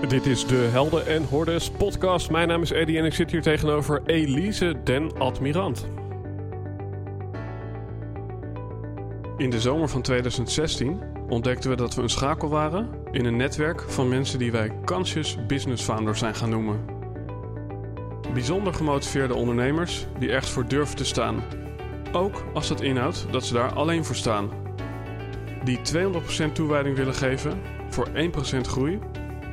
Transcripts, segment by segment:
Dit is de Helden en Hordes podcast. Mijn naam is Eddie en ik zit hier tegenover Elise den Admirant. In de zomer van 2016 ontdekten we dat we een schakel waren in een netwerk van mensen die wij conscious business founders zijn gaan noemen. Bijzonder gemotiveerde ondernemers die echt voor durven te staan. Ook als dat inhoudt dat ze daar alleen voor staan. Die 200% toewijding willen geven voor 1% groei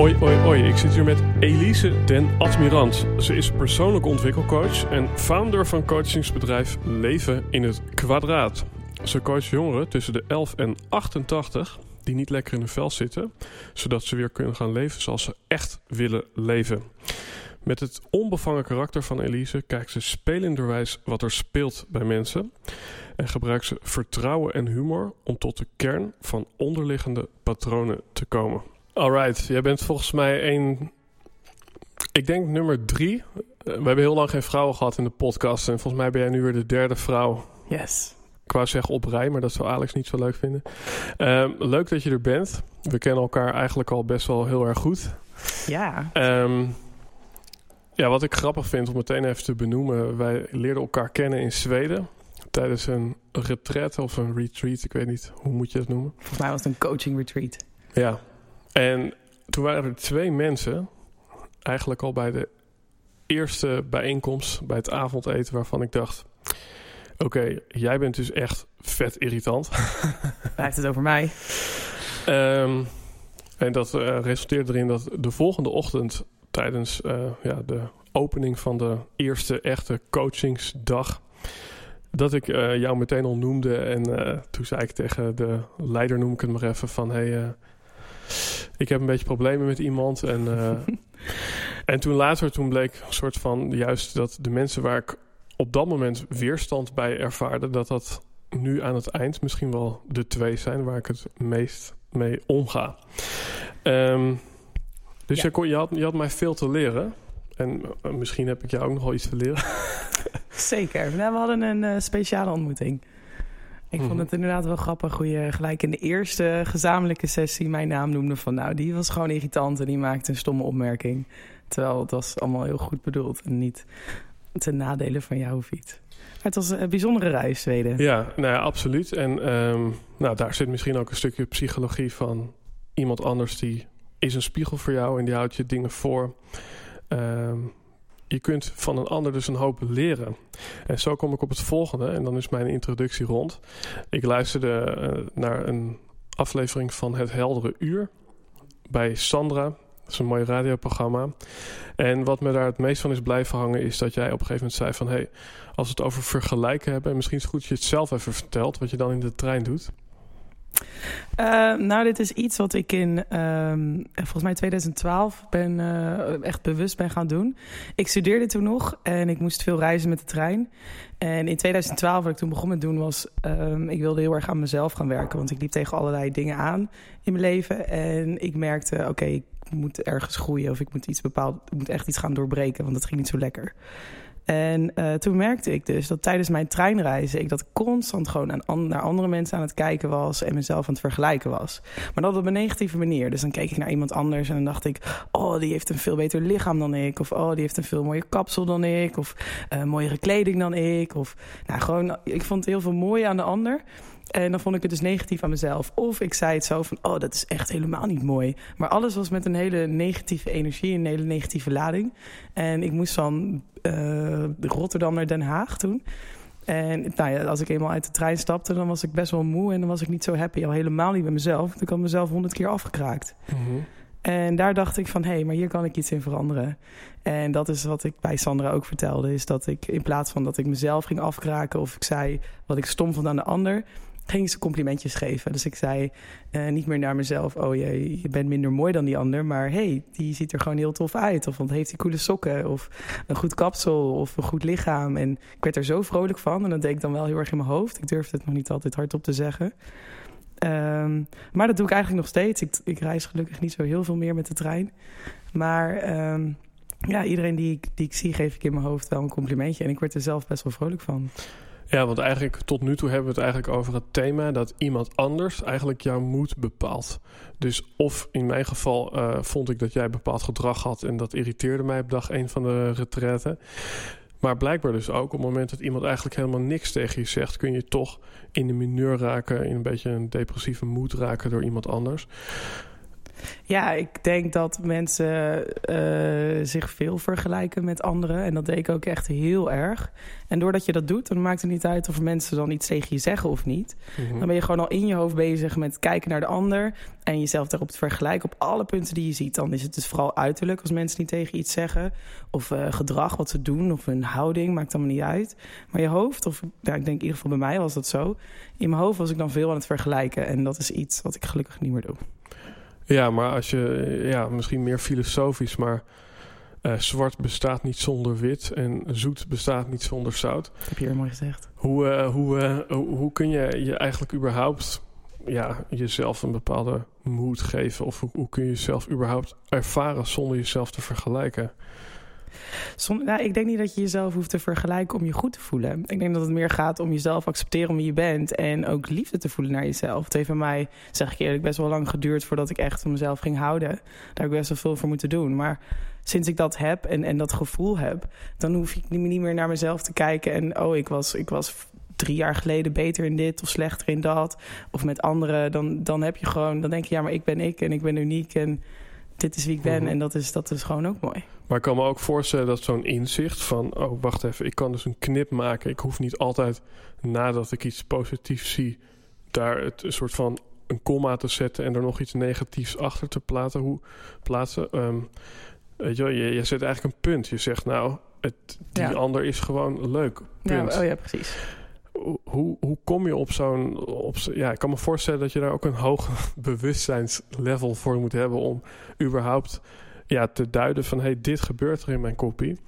Oi, oi, oi. Ik zit hier met Elise den Admirant. Ze is persoonlijk ontwikkelcoach en founder van coachingsbedrijf Leven in het Kwadraat. Ze coacht jongeren tussen de 11 en 88 die niet lekker in hun vel zitten, zodat ze weer kunnen gaan leven zoals ze echt willen leven. Met het onbevangen karakter van Elise kijkt ze spelenderwijs wat er speelt bij mensen en gebruikt ze vertrouwen en humor om tot de kern van onderliggende patronen te komen. Alright, jij bent volgens mij een. Ik denk nummer drie. Eh, We hebben heel lang geen vrouwen gehad in de podcast. En volgens mij ben jij nu weer de derde vrouw. Yes. Ik wou zeggen op rij, maar dat zou Alex niet zo leuk vinden. Ehm, leuk dat je er bent. We kennen elkaar eigenlijk al best wel heel erg goed. Ja. Ehm, ja, wat ik grappig vind om meteen even te benoemen. Wij leerden elkaar kennen in Zweden. Tijdens een retreat of een retreat. Ik weet niet, hoe moet je dat noemen? Volgens mij was het een coaching retreat. Ja, en toen waren er twee mensen, eigenlijk al bij de eerste bijeenkomst, bij het avondeten, waarvan ik dacht: Oké, jij bent dus echt vet irritant. Hij heeft het over mij. Ehm, en dat eh, resulteerde erin dat de volgende ochtend, tijdens eh, ja, de opening van de eerste echte coachingsdag, dat ik eh, jou meteen al noemde. En toen zei ik tegen de leider, noem ik het maar even, van hey, ik heb een beetje problemen met iemand. En, eh, en toen later, toen bleek een soort van juist dat de mensen waar ik op dat moment weerstand bij ervaarde, dat dat nu aan het eind misschien wel de twee zijn waar ik het meest mee omga. Ehm, dus Ja. je, kon, je, had, je had mij veel te leren. En eh, misschien heb ik jou ook nog wel iets te leren. Zeker. Nou, we hadden een eh, speciale ontmoeting. Ik Mhm. vond het inderdaad wel grappig hoe je gelijk in de eerste gezamenlijke sessie mijn naam noemde. Van nou, die was gewoon irritant en die maakte een stomme opmerking. Terwijl het was allemaal heel goed bedoeld en niet ten nadele van jou of iets. Maar het was een bijzondere reis, Zweden. Ja, nou ja, absoluut. En ehm, nou, daar zit misschien ook een stukje psychologie van iemand anders die is een spiegel voor jou en die houdt je dingen voor. Ehm, je kunt van een ander dus een hoop leren. En zo kom ik op het volgende en dan is mijn introductie rond. Ik luisterde eh, naar een aflevering van Het Heldere Uur bij Sandra. Dat is een mooi radioprogramma. En wat me daar het meest van is blijven hangen is dat jij op een gegeven moment zei van... Hey, als we het over vergelijken hebben... en misschien is het goed dat je het zelf even vertelt... wat je dan in de trein doet. Eh, nou, dit is iets wat ik in ehm, volgens mij 2012 ben, eh, echt bewust ben gaan doen. Ik studeerde toen nog en ik moest veel reizen met de trein. En in 2012, wat ik toen begon met doen, was... ehm, ik wilde heel erg aan mezelf gaan werken. Want ik liep tegen allerlei dingen aan in mijn leven. En ik merkte, oké, ik moet ergens groeien... of ik moet, iets bepaald, ik moet echt iets gaan doorbreken, want dat ging niet zo lekker. En eh, toen merkte ik dus dat tijdens mijn treinreizen ik dat constant gewoon aan, an- naar andere mensen aan het kijken was en mezelf aan het vergelijken was. Maar dat op een negatieve manier. Dus dan keek ik naar iemand anders en dan dacht ik: oh, die heeft een veel beter lichaam dan ik. Of oh, die heeft een veel mooier kapsel dan ik. Of eh, mooiere kleding dan ik. Of nou, gewoon, ik vond heel veel mooi aan de ander. En dan vond ik het dus negatief aan mezelf. Of ik zei het zo van, oh, dat is echt helemaal niet mooi. Maar alles was met een hele negatieve energie, een hele negatieve lading. En ik moest van eh, Rotterdam naar Den Haag toen. En nou ja, als ik eenmaal uit de trein stapte, dan was ik best wel moe. En dan was ik niet zo happy, al helemaal niet met mezelf. Want ik had mezelf honderd keer afgekraakt. En daar dacht ik van, hé, hey, maar hier kan ik iets in veranderen. En dat is wat ik bij Sandra ook vertelde. Is dat ik in plaats van dat ik mezelf ging afkraken... of ik zei wat ik stom vond aan de ander ging ze complimentjes geven. Dus ik zei uh, niet meer naar mezelf: Oh, je, je bent minder mooi dan die ander. Maar hey, die ziet er gewoon heel tof uit. Of want heeft die coole sokken. Of een goed kapsel. Of een goed lichaam. En ik werd er zo vrolijk van. En dat deed ik dan wel heel erg in mijn hoofd. Ik durfde het nog niet altijd hardop te zeggen. Um, maar dat doe ik eigenlijk nog steeds. Ik, ik, reis gelukkig niet zo heel veel meer met de trein. Maar um, ja, iedereen die ik, die ik zie, geef ik in mijn hoofd wel een complimentje. En ik word er zelf best wel vrolijk van. Ja, want eigenlijk tot nu toe hebben we het eigenlijk over het thema dat iemand anders eigenlijk jouw moed bepaalt. Dus of in mijn geval uh, vond ik dat jij bepaald gedrag had en dat irriteerde mij op dag 1 van de retraite. Maar blijkbaar dus ook op het moment dat iemand eigenlijk helemaal niks tegen je zegt, kun je toch in de mineur raken, in een beetje een depressieve moed raken door iemand anders. Ja, ik denk dat mensen uh, zich veel vergelijken met anderen. En dat deed ik ook echt heel erg. En doordat je dat doet, dan maakt het niet uit of mensen dan iets tegen je zeggen of niet. Mhm. Dan ben je gewoon al in je hoofd bezig met kijken naar de ander. En jezelf daarop te vergelijken op alle punten die je ziet. Dan is het dus vooral uiterlijk als mensen niet tegen iets zeggen. Of uh, gedrag, wat ze doen, of hun houding, maakt allemaal niet uit. Maar je hoofd, of ja, ik denk in ieder geval bij mij was dat zo. In mijn hoofd was ik dan veel aan het vergelijken. En dat is iets wat ik gelukkig niet meer doe. Ja, maar als je, ja, misschien meer filosofisch, maar uh, zwart bestaat niet zonder wit en zoet bestaat niet zonder zout. heb je heel mooi gezegd. Hoe, uh, hoe, uh, hoe kun je je eigenlijk überhaupt ja, jezelf een bepaalde moed geven? Of hoe, hoe kun je jezelf überhaupt ervaren zonder jezelf te vergelijken? Ik denk niet dat je jezelf hoeft te vergelijken om je goed te voelen. Ik denk dat het meer gaat om jezelf accepteren om wie je bent. En ook liefde te voelen naar jezelf. Het heeft bij mij, zeg ik eerlijk, best wel lang geduurd voordat ik echt van mezelf ging houden. Daar heb ik best wel veel voor moeten doen. Maar sinds ik dat heb en, en dat gevoel heb, dan hoef ik niet meer naar mezelf te kijken. En oh, ik was, ik was drie jaar geleden beter in dit of slechter in dat. Of met anderen. Dan, dan heb je gewoon, dan denk je, ja, maar ik ben ik en ik ben uniek. En dit is wie ik ben. Mhm. En dat is, dat is gewoon ook mooi. Maar ik kan me ook voorstellen dat zo'n inzicht van... oh, wacht even, ik kan dus een knip maken. Ik hoef niet altijd nadat ik iets positiefs zie... daar het een soort van een komma te zetten... en er nog iets negatiefs achter te plaatsen. Hoe, plaatsen um, weet je, je, je zet eigenlijk een punt. Je zegt nou, het, die ander is gewoon leuk. Punt. Ja, oh ja, precies hoe, hoe kom je op zo'n. Op, ja, ik kan me voorstellen dat je daar ook een hoog bewustzijnslevel voor moet hebben om überhaupt ja, te duiden van hey, dit gebeurt er in mijn kopie.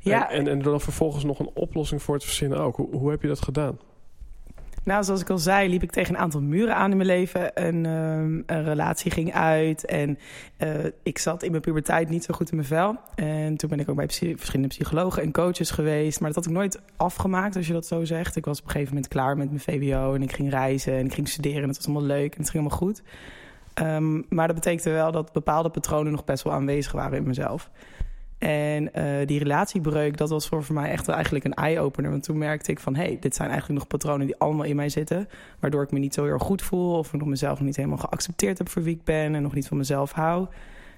Ja, en, en, en er dan vervolgens nog een oplossing voor te verzinnen ook. Hoe, hoe heb je dat gedaan? Nou, zoals ik al zei, liep ik tegen een aantal muren aan in mijn leven. Een, um, een relatie ging uit en uh, ik zat in mijn puberteit niet zo goed in mijn vel. En toen ben ik ook bij verschillende psychologen en coaches geweest. Maar dat had ik nooit afgemaakt, als je dat zo zegt. Ik was op een gegeven moment klaar met mijn VWO en ik ging reizen en ik ging studeren. En het was allemaal leuk en het ging allemaal goed. Um, maar dat betekende wel dat bepaalde patronen nog best wel aanwezig waren in mezelf. En uh, die relatiebreuk, dat was voor, mij echt eigenlijk een eye-opener. Want toen merkte ik van, hé, hey, dit zijn eigenlijk nog patronen die allemaal in mij zitten. Waardoor ik me niet zo heel erg goed voel. Of ik nog mezelf niet helemaal geaccepteerd heb voor wie ik ben. En nog niet van mezelf hou.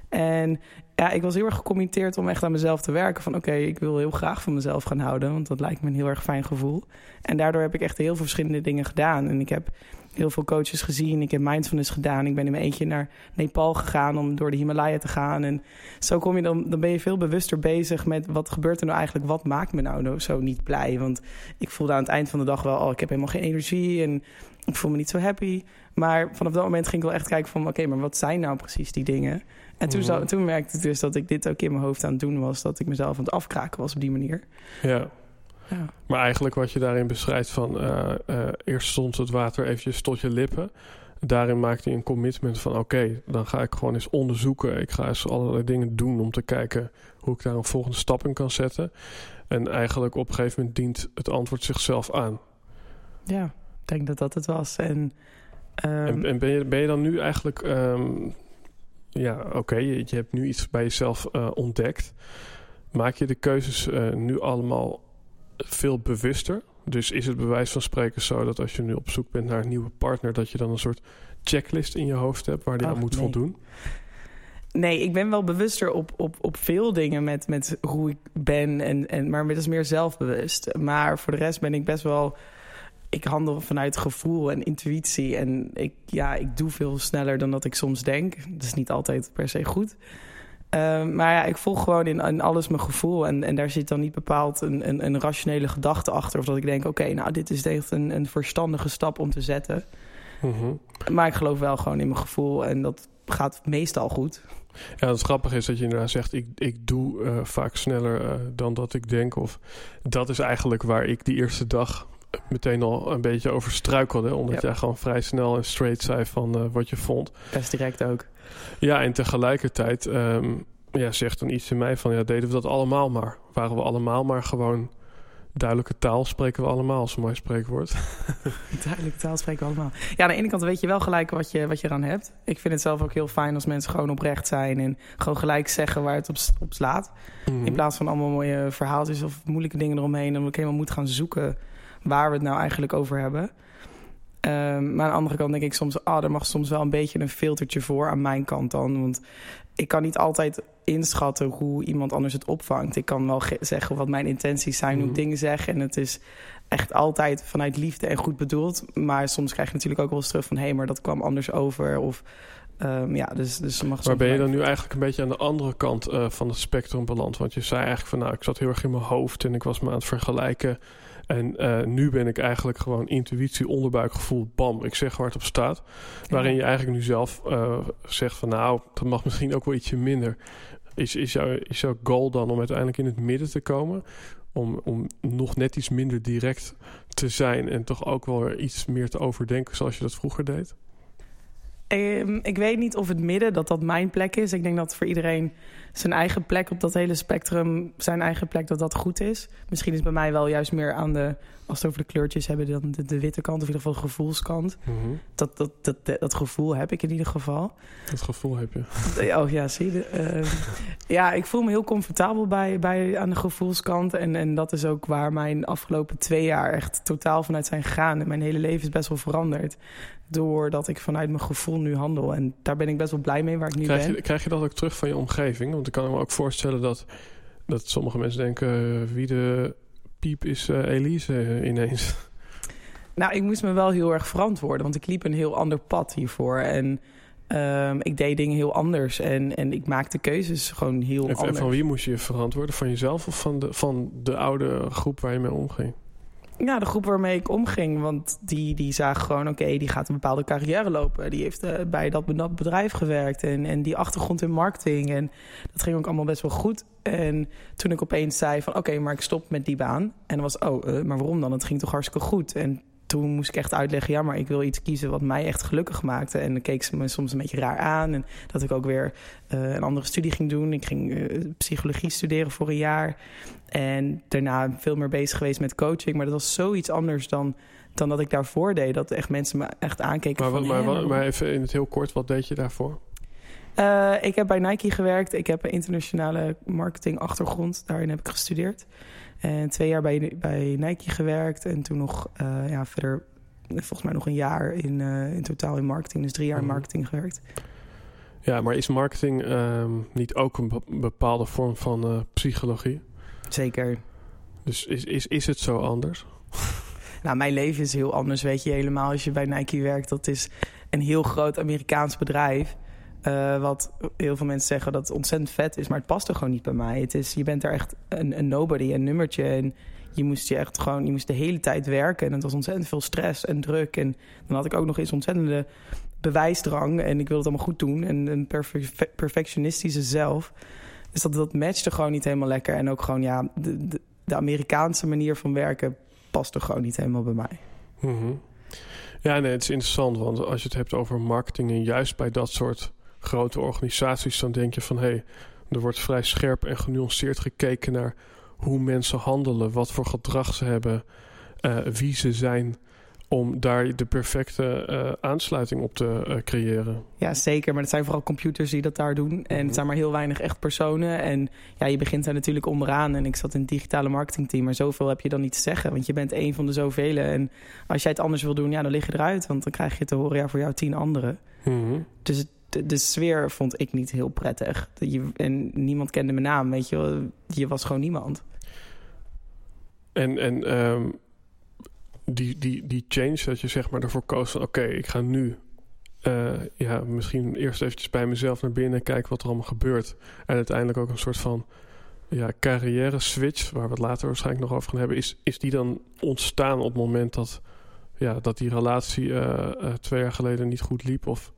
En ja, ik was heel erg gecommitteerd om echt aan mezelf te werken. Van oké, ik wil heel graag van mezelf gaan houden. Want dat lijkt me een heel erg fijn gevoel. En daardoor heb ik echt heel veel verschillende dingen gedaan. En ik heb heel veel coaches gezien. Ik heb mindfulness gedaan. Ik ben in mijn eentje naar Nepal gegaan om door de Himalaya te gaan. En zo kom je dan, dan ben je veel bewuster bezig met wat gebeurt er nou eigenlijk? Wat maakt me nou zo niet blij? Want ik voelde aan het eind van de dag wel, oh, ik heb helemaal geen energie en ik voel me niet zo happy. Maar vanaf dat moment ging ik wel echt kijken van, oké, maar wat zijn nou precies die dingen? En toen, mm toen merkte ik dus dat ik dit ook in mijn hoofd aan het doen was. Dat ik mezelf aan het afkraken was op die manier. Ja. Ja. Maar eigenlijk wat je daarin beschrijft van uh, uh, eerst stond het water eventjes tot je lippen. Daarin maakte hij een commitment van oké, dan ga ik gewoon eens onderzoeken. Ik ga eens allerlei dingen doen om te kijken hoe ik daar een volgende stap in kan zetten. En eigenlijk op een gegeven moment dient het antwoord zichzelf aan. Ja, ik denk dat dat het was. En, um... en, en, ben, je, ben je dan nu eigenlijk... Um, ja, oké, je, je, hebt nu iets bij jezelf uh, ontdekt. Maak je de keuzes nu allemaal veel bewuster. Dus is het bewijs van spreken zo dat als je nu op zoek bent naar een nieuwe partner, dat je dan een soort checklist in je hoofd hebt waar die aan moet voldoen? Nee, ik ben wel bewuster op, op, op veel dingen met, met hoe ik ben, en, en, maar het is meer zelfbewust. Maar voor de rest ben ik best wel. Ik handel vanuit gevoel en intuïtie. En ik, ja, ik doe veel sneller dan dat ik soms denk. Dat is niet altijd per se goed. Ehm, maar ja, ik volg gewoon in, in alles mijn gevoel. En, en daar zit dan niet bepaald een, een, een rationele gedachte achter. Of dat ik denk, oké, nou, dit is echt een, een verstandige stap om te zetten. Mhm. Maar ik geloof wel gewoon in mijn gevoel. En dat gaat meestal goed. Ja, het grappige is dat je inderdaad zegt... ik, ik doe eh, vaak sneller eh, dan dat ik denk. Of dat is eigenlijk waar ik die eerste dag meteen al een beetje over struikelde. Omdat Ja. jij gewoon vrij snel en straight zei van eh, wat je vond. Best direct ook. Ja, en tegelijkertijd ehm, ja, zegt dan iets in mij van... ja, deden we dat allemaal maar? Waren we allemaal maar gewoon... duidelijke taal spreken we allemaal, als een mooi spreekwoord. Duidelijk taal spreken we allemaal. Ja, aan de ene kant weet je wel gelijk wat je, wat je eraan hebt. Ik vind het zelf ook heel fijn als mensen gewoon oprecht zijn... en gewoon gelijk zeggen waar het op, slaat. Mhm. In plaats van allemaal mooie verhaaltjes of moeilijke dingen eromheen... dan ik helemaal moet gaan zoeken waar we het nou eigenlijk over hebben. Ehm, maar aan de andere kant denk ik soms... ah, er mag soms wel een beetje een filtertje voor aan mijn kant dan. Want ik kan niet altijd inschatten hoe iemand anders het opvangt. Ik kan wel ge- zeggen wat mijn intenties zijn, hoe ik Mhm. dingen zeg. En het is echt altijd vanuit liefde en goed bedoeld. Maar soms krijg je natuurlijk ook wel eens terug van... hé, hey, maar dat kwam anders over. Of ehm, ja, dus, dus mag Maar ben je dan nu eigenlijk een beetje aan de andere kant eh, van het spectrum beland? Want je zei eigenlijk van nou, ik zat heel erg in mijn hoofd en ik was me aan het vergelijken. En eh, nu ben ik eigenlijk gewoon intuïtie, onderbuikgevoel, bam, ik zeg waar het op staat. Waarin je eigenlijk nu zelf eh, zegt van nou, dat mag misschien ook wel ietsje minder. Is, is, jouw, is jouw goal dan om uiteindelijk in het midden te komen? Om, om nog net iets minder direct te zijn en toch ook wel iets meer te overdenken zoals je dat vroeger deed? Ehm, ik weet niet of het midden, dat dat mijn plek is. Ik denk dat voor iedereen zijn eigen plek op dat hele spectrum... zijn eigen plek, dat dat goed is. Misschien is bij mij wel juist meer aan de... als we het over de kleurtjes hebben, dan de, de witte kant... of in ieder geval de gevoelskant. Dat, dat, dat, dat, gevoel heb ik in ieder geval. Dat gevoel heb je. Oh ja, zie je. Ehm, ja, ik voel me heel comfortabel bij, bij, aan de gevoelskant. En, en dat is ook waar mijn afgelopen twee jaar echt totaal vanuit zijn gegaan. En mijn hele leven is best wel veranderd. Doordat ik vanuit mijn gevoel nu handel. En daar ben ik best wel blij mee waar ik nu Krijg ben. je, krijg je dat ook terug van je omgeving? Want ik kan me ook voorstellen dat, dat sommige mensen denken... wie de piep is eh, Elise eh, ineens. Nou, ik moest me wel heel erg verantwoorden. Want ik liep een heel ander pad hiervoor. En ehm, ik deed dingen heel anders. En, en ik maakte keuzes gewoon heel En, en anders. van wie moest je je verantwoorden? Van jezelf of van de, van de oude groep waar je mee omging? Ja, de groep waarmee ik omging. Want die, die zagen gewoon, oké, die gaat een bepaalde carrière lopen. Die heeft eh, bij dat, bedrijf gewerkt. En, en die achtergrond in marketing. En dat ging ook allemaal best wel goed. En toen ik opeens zei van, oké, maar ik stop met die baan. En dan was, oh, eh, maar waarom dan? Het ging toch hartstikke goed? En toen moest ik echt uitleggen, ja, maar ik wil iets kiezen wat mij echt gelukkig maakte. En dan keek ze me soms een beetje raar aan. En dat ik ook weer eh, een andere studie ging doen. Ik ging eh, psychologie studeren voor een jaar. En daarna veel meer bezig geweest met coaching. Maar dat was zoiets anders dan, dan dat ik daarvoor deed. Dat echt mensen me echt aankeken Maar, van... maar, maar even in het heel kort, wat deed je daarvoor? Eh, ik heb bij Nike gewerkt. Ik heb een internationale marketingachtergrond. Daarin heb ik gestudeerd. En twee jaar bij, bij Nike gewerkt. En toen nog eh, ja, verder, volgens mij nog een jaar in, eh, in totaal in marketing. Dus drie jaar in Mhm. marketing gewerkt. Ja, maar is marketing ehm, niet ook een be- bepaalde vorm van eh, psychologie? Zeker. Dus is, is, is het zo anders? Nou, mijn leven is heel anders, weet je. Helemaal als je bij Nike werkt. Dat is een heel groot Amerikaans bedrijf. Eh, wat heel veel mensen zeggen dat het ontzettend vet is. Maar het past er gewoon niet bij mij. Het is, je bent er echt een, nobody, een nummertje. En je moest je echt gewoon, je moest de hele tijd werken. En het was ontzettend veel stress en druk. En dan had ik ook nog eens ontzettende bewijsdrang. En ik wilde het allemaal goed doen. En een perfe- perfectionistische zelf. Dus dat, dat matchte gewoon niet helemaal lekker. En ook gewoon, ja, de, de, de Amerikaanse manier van werken past er gewoon niet helemaal bij mij. Mhm. Ja, nee, het is interessant, want als je het hebt over marketing en juist bij dat soort grote organisaties, dan denk je van hé, hey, er wordt vrij scherp en genuanceerd gekeken naar hoe mensen handelen, wat voor gedrag ze hebben, eh, wie ze zijn, om daar de perfecte eh, aansluiting op te eh, creëren. Ja, zeker. Maar het zijn vooral computers die dat daar doen. En Mhm. het zijn maar heel weinig echt personen. En ja, je begint daar natuurlijk onderaan. En ik zat in het digitale marketingteam. Maar zoveel heb je dan niet te zeggen. Want je bent één van de zoveel. En als jij het anders wil doen, ja, dan lig je eruit. Want dan krijg je te horen, ja, voor jou tien anderen. Mhm. Dus het- de, de sfeer vond ik niet heel prettig. Je, en niemand kende mijn naam, weet je wel. Je was gewoon niemand. En, en ehm, die, die, die change dat je zeg maar ervoor koos van oké, ik ga nu eh, ja, misschien eerst eventjes bij mezelf naar binnen kijken wat er allemaal gebeurt. En uiteindelijk ook een soort van ja, carrière switch, waar we het later waarschijnlijk nog over gaan hebben, is, is die dan ontstaan op het moment dat, ja, dat die relatie eh, twee jaar geleden niet goed liep? Of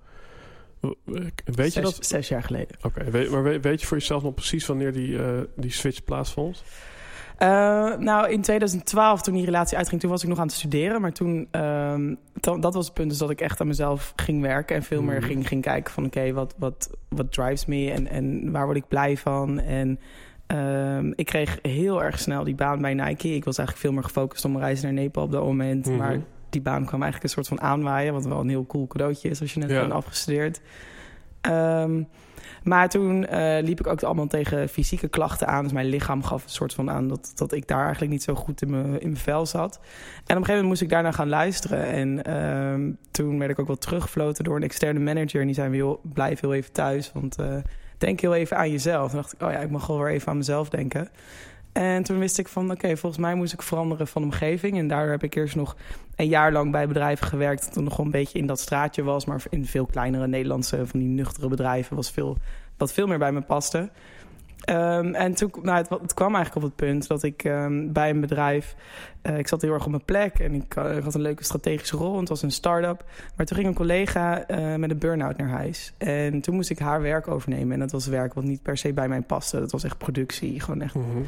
weet je dat? Zes jaar geleden. Oké, weet, maar weet, weet, je voor jezelf nog precies wanneer die, die switch plaatsvond? Uh, nou, in 2012, toen die relatie uitging, toen was ik nog aan het studeren. Maar toen, uh, dat was het punt dus dat ik echt aan mezelf ging werken. En veel meer mhm. ging, ging kijken van, oké, wat, wat, wat drives me en, en waar word ik blij van? En uh, ik kreeg heel erg snel die baan bij Nike. Ik was eigenlijk veel meer gefocust op mijn reis naar Nepal op dat moment. Mhm. Maar die baan kwam eigenlijk een soort van aanwaaien. Wat wel een heel cool cadeautje is als je net ja. bent afgestudeerd. Um, maar toen uh, liep ik ook allemaal tegen fysieke klachten aan. Dus mijn lichaam gaf een soort van aan dat, dat ik daar eigenlijk niet zo goed in mijn, in mijn vel zat. En op een gegeven moment moest ik daarna gaan luisteren. En uh, toen werd ik ook wel teruggefloten door een externe manager. En die zei, joh, blijf heel even thuis, want uh, denk heel even aan jezelf. En dacht ik, oh ja, ik mag wel weer even aan mezelf denken. En toen wist ik van, oké, volgens mij moest ik veranderen van omgeving. En daar heb ik eerst nog een jaar lang bij bedrijven gewerkt. Toen nog een beetje in dat straatje was. Maar in veel kleinere Nederlandse, van die nuchtere bedrijven... was veel, wat veel meer bij me paste. Um, en toen, nou, het, kwam eigenlijk op het punt dat ik um, bij een bedrijf... Uh, ik zat heel erg op mijn plek en ik, uh, ik, had een leuke strategische rol. Het was een start-up. Maar toen ging een collega uh, met een burn-out naar huis. En toen moest ik haar werk overnemen. En dat was werk wat niet per se bij mij paste. Dat was echt productie, gewoon echt... -hmm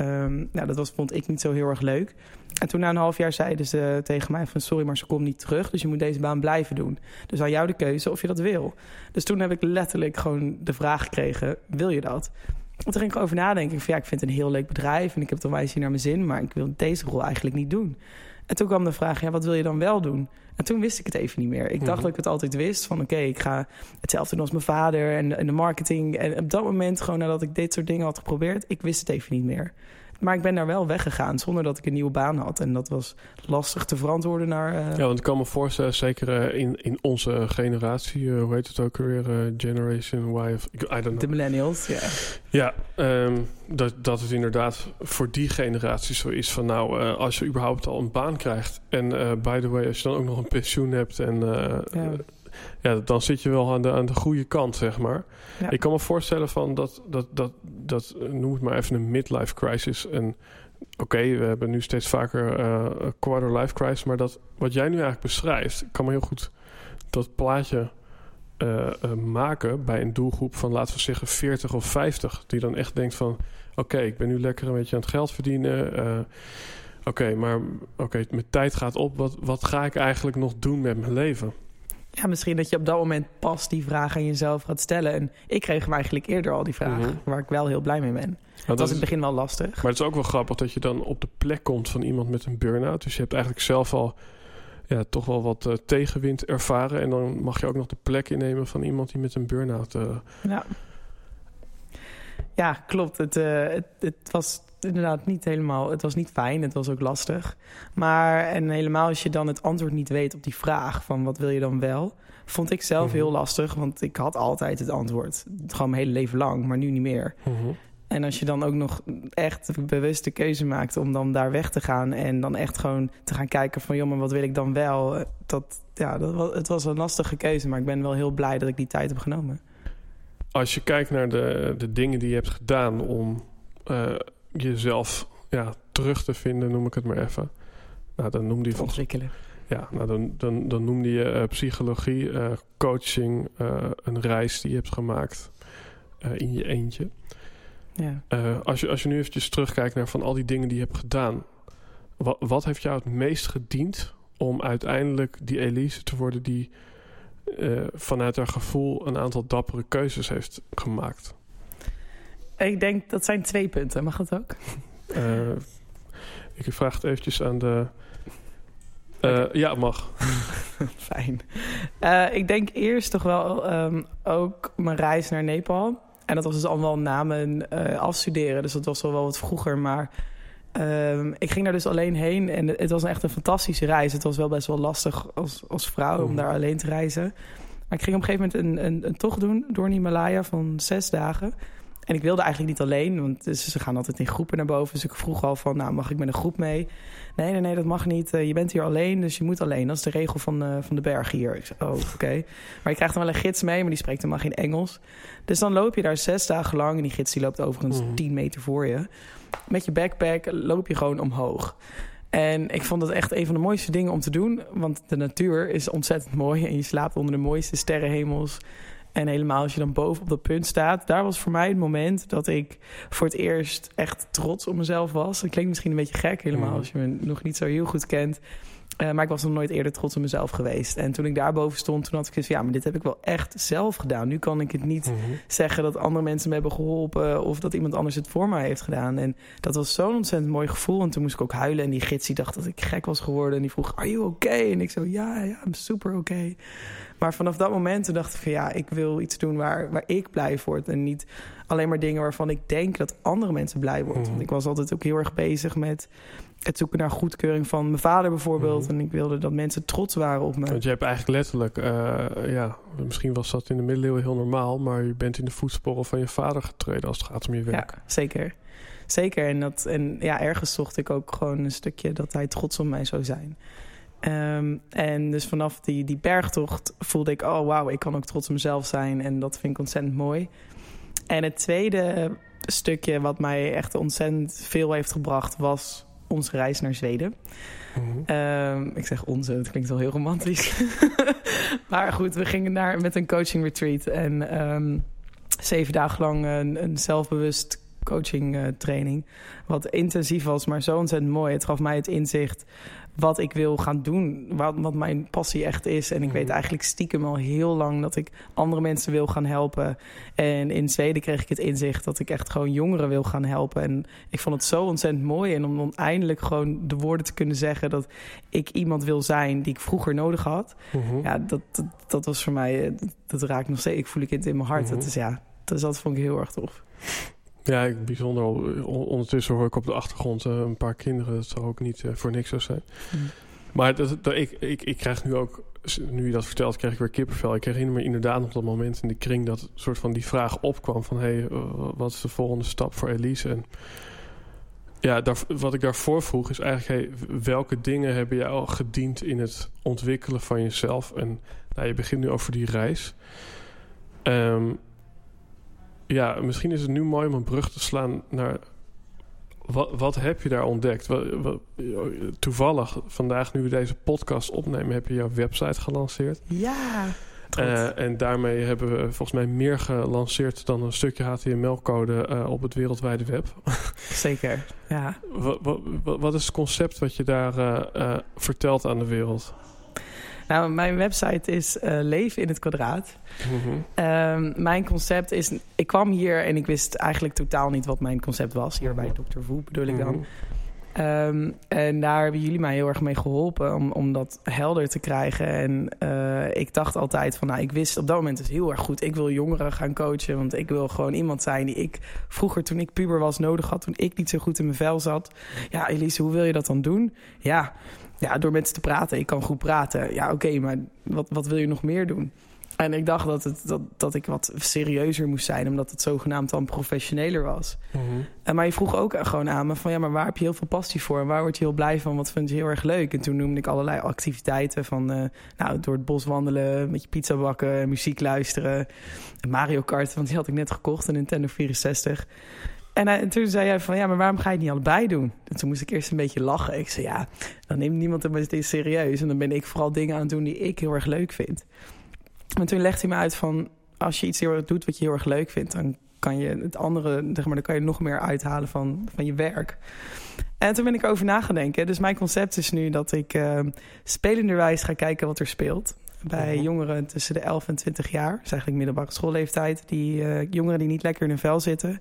Um, nou, dat was, vond ik niet zo heel erg leuk. En toen na een half jaar zeiden ze tegen mij van... sorry, maar ze komt niet terug, dus je moet deze baan blijven doen. Dus aan jou de keuze of je dat wil. Dus toen heb ik letterlijk gewoon de vraag gekregen... wil je dat? En toen ging ik over nadenken. Van, ja, ik vind het een heel leuk bedrijf en ik heb het onwijs hier naar mijn zin... maar ik wil deze rol eigenlijk niet doen. En toen kwam de vraag, ja, wat wil je dan wel doen? En toen wist ik het even niet meer. Ik dacht mhm. dat ik het altijd wist. Van oké, ik ga hetzelfde doen als mijn vader en, en de marketing. En op dat moment, gewoon nadat ik dit soort dingen had geprobeerd... ik wist het even niet meer. Maar ik ben daar wel weggegaan zonder dat ik een nieuwe baan had. En dat was lastig te verantwoorden naar... Uh... Ja, want ik kan me voorstellen, zeker uh, in, in onze generatie... Uh, hoe heet het ook weer? Generation Y of... I don't know. De millennials, ja. Ja, um, dat, dat het inderdaad voor die generatie zo is van... nou, als je überhaupt al een baan krijgt... en by the way, als je dan ook nog een pensioen hebt... en ja ja, dan zit je wel aan de, aan de goede kant, zeg maar. Ik kan me voorstellen van dat, dat, dat, dat, noem het maar even een midlife crisis. En oké, we hebben nu steeds vaker uh, een quarter life crisis, maar dat wat jij nu eigenlijk beschrijft, kan me heel goed dat plaatje uh, uh, maken bij een doelgroep van, laten we zeggen, 40 of 50. Die dan echt denkt van, oké, ik ben nu lekker een beetje aan het geld verdienen. oké, maar oké, mijn tijd gaat op. Wat, wat ga ik eigenlijk nog doen met mijn leven? Ja, misschien dat je op dat moment pas die vraag aan jezelf gaat stellen. En ik kreeg hem eigenlijk eerder al die vraag, mhm. waar ik wel heel blij mee ben. Dat was in het begin wel lastig. Maar het is ook wel grappig dat je dan op de plek komt van iemand met een burn-out. Dus je hebt eigenlijk zelf al ja, toch wel wat uh, tegenwind ervaren. En dan mag je ook nog de plek innemen van iemand die met een burn-out... Uh... Ja. ja, klopt. Het, uh, het, het was inderdaad niet helemaal. Het was niet fijn, het was ook lastig. Maar en helemaal als je dan het antwoord niet weet op die vraag van wat wil je dan wel, vond ik zelf mhm. heel lastig, want ik had altijd het antwoord, gewoon mijn hele leven lang, maar nu niet meer. Mhm. En als je dan ook nog echt bewuste keuze maakt om dan daar weg te gaan en dan echt gewoon te gaan kijken van joh, maar wat wil ik dan wel? Dat, ja, dat was, het was een lastige keuze, maar ik ben wel heel blij dat ik die tijd heb genomen. Als je kijkt naar de, de dingen die je hebt gedaan om uh, jezelf ja, terug te vinden, noem ik het maar even. Nou, dan noemde je Ontwikkelen. Ja, nou, dan, dan, dan noemde je uh, psychologie, uh, coaching, uh, een reis die je hebt gemaakt in je eentje. Ja. als, je, als je nu eventjes terugkijkt naar van al die dingen die je hebt gedaan, wat, wat heeft jou het meest gediend om uiteindelijk die Elise te worden die vanuit haar gevoel een aantal dappere keuzes heeft gemaakt? Ik denk dat zijn twee punten. Mag dat ook? Uh, ik vraag het eventjes aan de... Uh, ja, mag. Fijn. Uh, ik denk eerst toch wel um, ook mijn reis naar Nepal. En dat was dus allemaal na mijn afstuderen. Dus dat was wel wat vroeger. Maar um, ik ging daar dus alleen heen. En het was echt een fantastische reis. Het was wel best wel lastig als, als vrouw om mhm. daar alleen te reizen. Maar ik ging op een gegeven moment een, een, een tocht doen door Himalaya van zes dagen. En ik wilde eigenlijk niet alleen, want ze gaan altijd in groepen naar boven. Dus ik vroeg al van, nou, mag ik met een groep mee? Nee, nee, nee, dat mag niet. Uh, je bent hier alleen, dus je moet alleen. Dat is de regel van, uh, van de berg hier. Ik zei, oh, oké. Okay. Maar je krijgt dan wel een gids mee, maar die spreekt helemaal geen Engels. Dus dan loop je daar zes dagen lang. En die gids die loopt overigens mm. tien meter voor je. Met je backpack loop je gewoon omhoog. En ik vond het echt een van de mooiste dingen om te doen. Want de natuur is ontzettend mooi. En je slaapt onder de mooiste sterrenhemels. En helemaal als je dan boven op dat punt staat. Daar was voor mij het moment dat ik voor het eerst echt trots op mezelf was. Dat klinkt misschien een beetje gek helemaal als je me nog niet zo heel goed kent. Uh, maar ik was nog nooit eerder trots op mezelf geweest. En toen ik daarboven stond, toen had ik gezegd... ja, maar dit heb ik wel echt zelf gedaan. Nu kan ik het niet mm -hmm. zeggen dat andere mensen me hebben geholpen... of dat iemand anders het voor mij heeft gedaan. En dat was zo'n ontzettend mooi gevoel. En toen moest ik ook huilen. En die gids die dacht dat ik gek was geworden. En die vroeg, are you okay? En ik zo, ja, ja, I'm super oké. Okay. Maar vanaf dat moment dacht ik van... ja, ik wil iets doen waar, waar ik blij word. En niet alleen maar dingen waarvan ik denk dat andere mensen blij worden. Mm -hmm. Want ik was altijd ook heel erg bezig met het zoeken naar goedkeuring van mijn vader bijvoorbeeld. Mm. En ik wilde dat mensen trots waren op me. Want je hebt eigenlijk letterlijk, uh, ja, misschien was dat in de middeleeuwen heel normaal, maar je bent in de voetsporen van je vader getreden als het gaat om je werk. Ja, zeker. Zeker. En, dat, en ja, ergens zocht ik ook gewoon een stukje dat hij trots op mij zou zijn. Um, en dus vanaf die, die bergtocht voelde ik, oh wauw, ik kan ook trots op mezelf zijn. En dat vind ik ontzettend mooi. En het tweede stukje wat mij echt ontzettend veel heeft gebracht was onze reis naar Zweden. Mm -hmm. um, ik zeg onze, het klinkt wel heel romantisch. maar goed, we gingen daar met een coaching retreat. En um, zeven dagen lang een, een zelfbewust coaching uh, training. Wat intensief was, maar zo ontzettend mooi. Het gaf mij het inzicht wat ik wil gaan doen. Wat, wat mijn passie echt is. En ik weet eigenlijk stiekem al heel lang dat ik andere mensen wil gaan helpen. En in Zweden kreeg ik het inzicht dat ik echt gewoon jongeren wil gaan helpen. En ik vond het zo ontzettend mooi. En om dan eindelijk gewoon de woorden te kunnen zeggen dat ik iemand wil zijn die ik vroeger nodig had. -huh. Ja, dat, dat, dat, was voor mij, dat, dat raakt nog steeds. Ik voel ik het in mijn hart. -huh. Dat is ja, dat, dat vond ik heel erg tof. Ja, bijzonder. Ondertussen hoor ik op de achtergrond uh, een paar kinderen. Dat zou ook niet uh, voor niks zo zijn. Mm. Maar dat, dat, ik, ik, ik krijg nu ook, nu je dat vertelt, krijg ik weer kippenvel. Ik herinner me inderdaad nog dat moment in de kring dat soort van die vraag opkwam van hé, hey, wat is de volgende stap voor Elise? En ja, daar, wat ik daarvoor vroeg is eigenlijk, hey, welke dingen hebben jou al gediend in het ontwikkelen van jezelf? En nou, je begint nu over die reis. Um, ja, misschien is het nu mooi om een brug te slaan naar. Wat, wat heb je daar ontdekt? Wat, wat, toevallig, vandaag nu we deze podcast opnemen, heb je jouw website gelanceerd. Ja. Uh, en daarmee hebben we volgens mij meer gelanceerd dan een stukje HTML-code uh, op het wereldwijde web. Zeker, ja. wat, wat, wat, is het concept wat je daar uh, vertelt aan de wereld? Nou, mijn website is uh, Leven in het Kwadraat. Mm-hmm. Um, mijn concept is... Ik kwam hier en ik wist eigenlijk totaal niet wat mijn concept was. Hier bij Dr. Voe bedoel ik dan. Mm-hmm. Um, en daar hebben jullie mij heel erg mee geholpen om, om dat helder te krijgen. En uh, ik dacht altijd van, nou, ik wist op dat moment dus heel erg goed... ik wil jongeren gaan coachen, want ik wil gewoon iemand zijn... die ik vroeger, toen ik puber was, nodig had... toen ik niet zo goed in mijn vel zat. Ja, Elise, hoe wil je dat dan doen? Ja, ja, door mensen te praten. Ik kan goed praten. Ja, oké, okay, maar wat, wat wil je nog meer doen? En ik dacht dat, het, dat, dat ik wat serieuzer moest zijn, omdat het zogenaamd dan professioneler was. Mm-hmm. En, maar je vroeg ook gewoon aan me van ja, maar waar heb je heel veel passie voor? En waar word je heel blij van? Wat vind je heel erg leuk? En toen noemde ik allerlei activiteiten van uh, nou, door het bos wandelen, met je pizza bakken, muziek luisteren. Mario Kart, want die had ik net gekocht, een Nintendo 64. En, uh, en, toen zei hij van, ja, maar waarom ga je het niet allebei doen? En toen moest ik eerst een beetje lachen. Ik zei, ja, dan neemt niemand het serieus. En dan ben ik vooral dingen aan het doen die ik heel erg leuk vind. En toen legde hij me uit van, als je iets heel erg doet wat je heel erg leuk vindt... dan kan je het andere, zeg maar, dan kan je nog meer uithalen van, van je werk. En toen ben ik over nagedenken. Dus mijn concept is nu dat ik uh, spelenderwijs ga kijken wat er speelt bij jongeren tussen de 11 en 20 jaar. Dat is eigenlijk middelbare schoolleeftijd. Die uh, jongeren die niet lekker in hun vel zitten.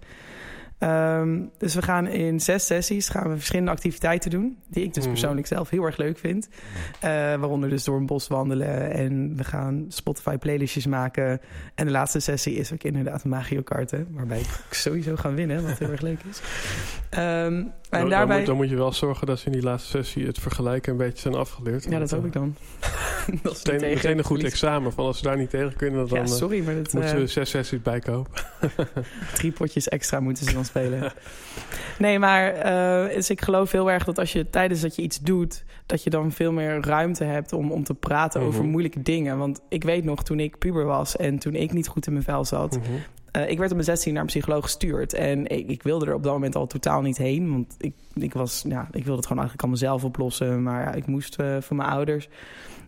Um, dus we gaan in zes sessies gaan we verschillende activiteiten doen. Die ik dus mm. persoonlijk zelf heel erg leuk vind. Uh, waaronder dus door een bos wandelen. En we gaan Spotify playlistjes maken. En de laatste sessie is ook inderdaad Magio karten. Waarbij ik sowieso gaan winnen. Wat heel erg leuk is. Um, en dan, daarbij... dan, moet, dan moet je wel zorgen dat ze in die laatste sessie het vergelijken een beetje zijn afgeleerd. Ja, dat hoop ik dan. dat ze Meteen, een goed examen. Van als ze daar niet tegen kunnen, dan Ja, eh, sorry, maar dat, moeten eh, we zes sessies bijkopen. drie potjes extra moeten ze dan spelen. Nee, maar dus ik geloof heel erg dat als je tijdens dat je iets doet, dat je dan veel meer ruimte hebt om, om te praten over Mhm. moeilijke dingen. Want ik weet nog, toen ik puber was en toen ik niet goed in mijn vel zat, eh, ik werd op mijn 16 naar een psycholoog gestuurd. En ik, ik wilde er op dat moment al totaal niet heen. Want ik, ik, was, ja, ik wilde het gewoon eigenlijk allemaal zelf oplossen. Maar ja, ik moest eh, voor mijn ouders.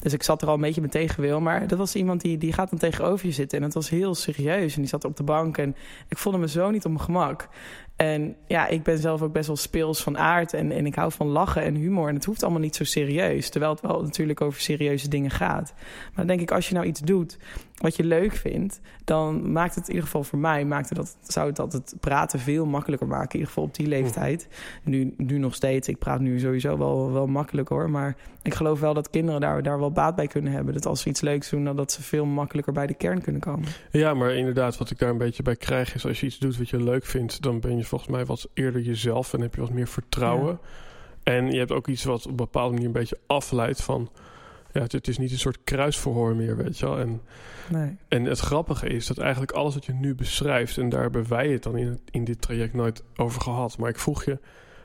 Dus ik zat er al een beetje met tegenwil. Maar dat was iemand die, die gaat dan tegenover je zitten. En het was heel serieus. En die zat op de bank. En ik voelde me zo niet op mijn gemak. En ja, ik ben zelf ook best wel speels van aard. En, en ik hou van lachen en humor. En het hoeft allemaal niet zo serieus. Terwijl het wel natuurlijk over serieuze dingen gaat. Maar dan denk ik, als je nou iets doet wat je leuk vindt, dan maakt het in ieder geval voor mij, maakte dat, zou het dat het praten veel makkelijker maken. In ieder geval op die leeftijd. Nu, nu nog steeds. Ik praat nu sowieso wel, wel makkelijk hoor. Maar ik geloof wel dat kinderen daar, daar wel baat bij kunnen hebben. Dat als ze iets leuks doen, dan dat ze veel makkelijker bij de kern kunnen komen. Ja, maar inderdaad, wat ik daar een beetje bij krijg is... als je iets doet wat je leuk vindt... dan ben je volgens mij wat eerder jezelf... en heb je wat meer vertrouwen. En je hebt ook iets wat op een bepaalde manier een beetje afleidt van... ja, het, het is niet een soort kruisverhoor meer, weet je wel. En, Nee. en het grappige is dat eigenlijk alles wat je nu beschrijft... en daar hebben wij het dan in, in dit traject nooit over gehad. Maar ik vroeg je,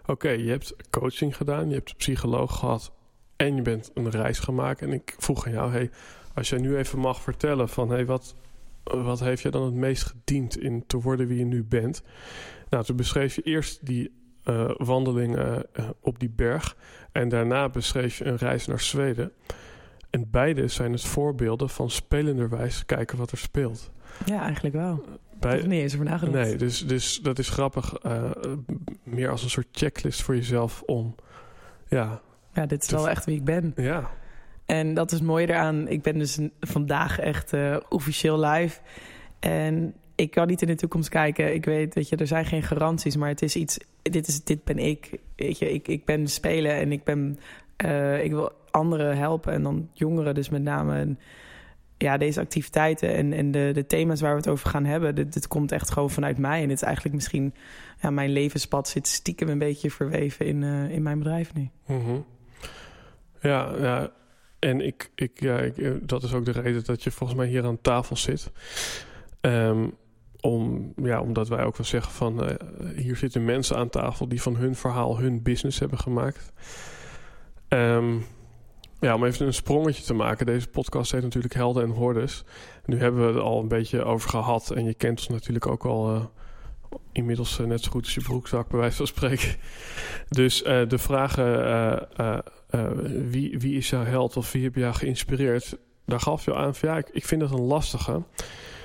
oké, je hebt coaching gedaan... je hebt een psycholoog gehad en je bent een reis gemaakt. En ik vroeg aan jou, hey, als jij nu even mag vertellen van... Hey, wat, wat heeft je dan het meest gediend in te worden wie je nu bent? Nou, toen beschreef je eerst die eh, wandeling eh, eh, op die berg. En daarna beschreef je een reis naar Zweden. En beide zijn het voorbeelden van spelenderwijs kijken wat er speelt. Ja, eigenlijk wel. Ik Bij, heb er niet eens over nagedacht. nee, dus, dus dat is grappig. meer als een soort checklist voor jezelf om... Ja, Ja, dit is wel echt wie ik ben. ja. En dat is mooi eraan. Ik ben dus vandaag echt eh, officieel live. En ik kan niet in de toekomst kijken. Ik weet, weet je, er zijn geen garanties, maar het is iets. Dit, is, dit ben ik. Weet je, ik, ik ben spelen en ik ben. eh, ik wil anderen helpen en dan jongeren, dus met name. En, ja, deze activiteiten en, en de, de thema's waar we het over gaan hebben, dit, dit komt echt gewoon vanuit mij. En dit is eigenlijk misschien, ja, mijn levenspad zit stiekem een beetje verweven in, eh, in mijn bedrijf nu. Mhm. Ja, ja. En ik, ik, ja, eh, dat is ook de reden dat je volgens mij hier aan tafel zit. Ehm, om, ja, omdat wij ook wel zeggen van... eh, hier zitten mensen aan tafel die van hun verhaal hun business hebben gemaakt. Ehm, ja, om even een sprongetje te maken. Deze podcast heet natuurlijk Helden en Hordes. Nu hebben we het al een beetje over gehad. En je kent ons natuurlijk ook al... eh, inmiddels eh, net zo goed als je broekzak, bij wijze van spreken. Dus eh, de vragen... eh, wie, wie is jouw held of wie heb jou geïnspireerd? Daar gaf je aan van ja, ik, ik vind dat een lastige.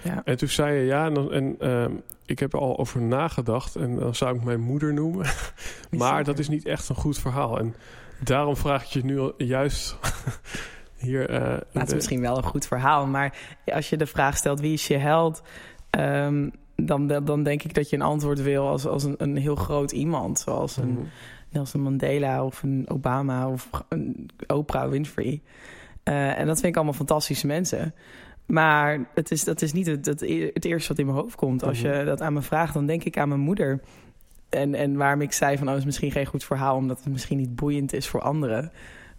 Ja. En toen zei je ja, en, dan- en ehm, ik heb er al over nagedacht en dan zou ik mijn moeder noemen. maar dat is niet echt een goed verhaal. En daarom vraag ik je nu al juist hier. eh, Nou, het is de- misschien wel een goed verhaal, maar als je de vraag stelt wie is je held, ehm, dan, dan denk ik dat je een antwoord wil als, als een, een heel groot iemand, zoals een Mhm. Nelson Mandela of een Obama of een Oprah Winfrey. Eh, en dat vind ik allemaal fantastische mensen. Maar het is, dat is niet het, het, e- het eerste wat in mijn hoofd komt. Als je dat aan me vraagt, dan denk ik aan mijn moeder. En, en waarom ik zei van, oh, is misschien geen goed verhaal... omdat het misschien niet boeiend is voor anderen.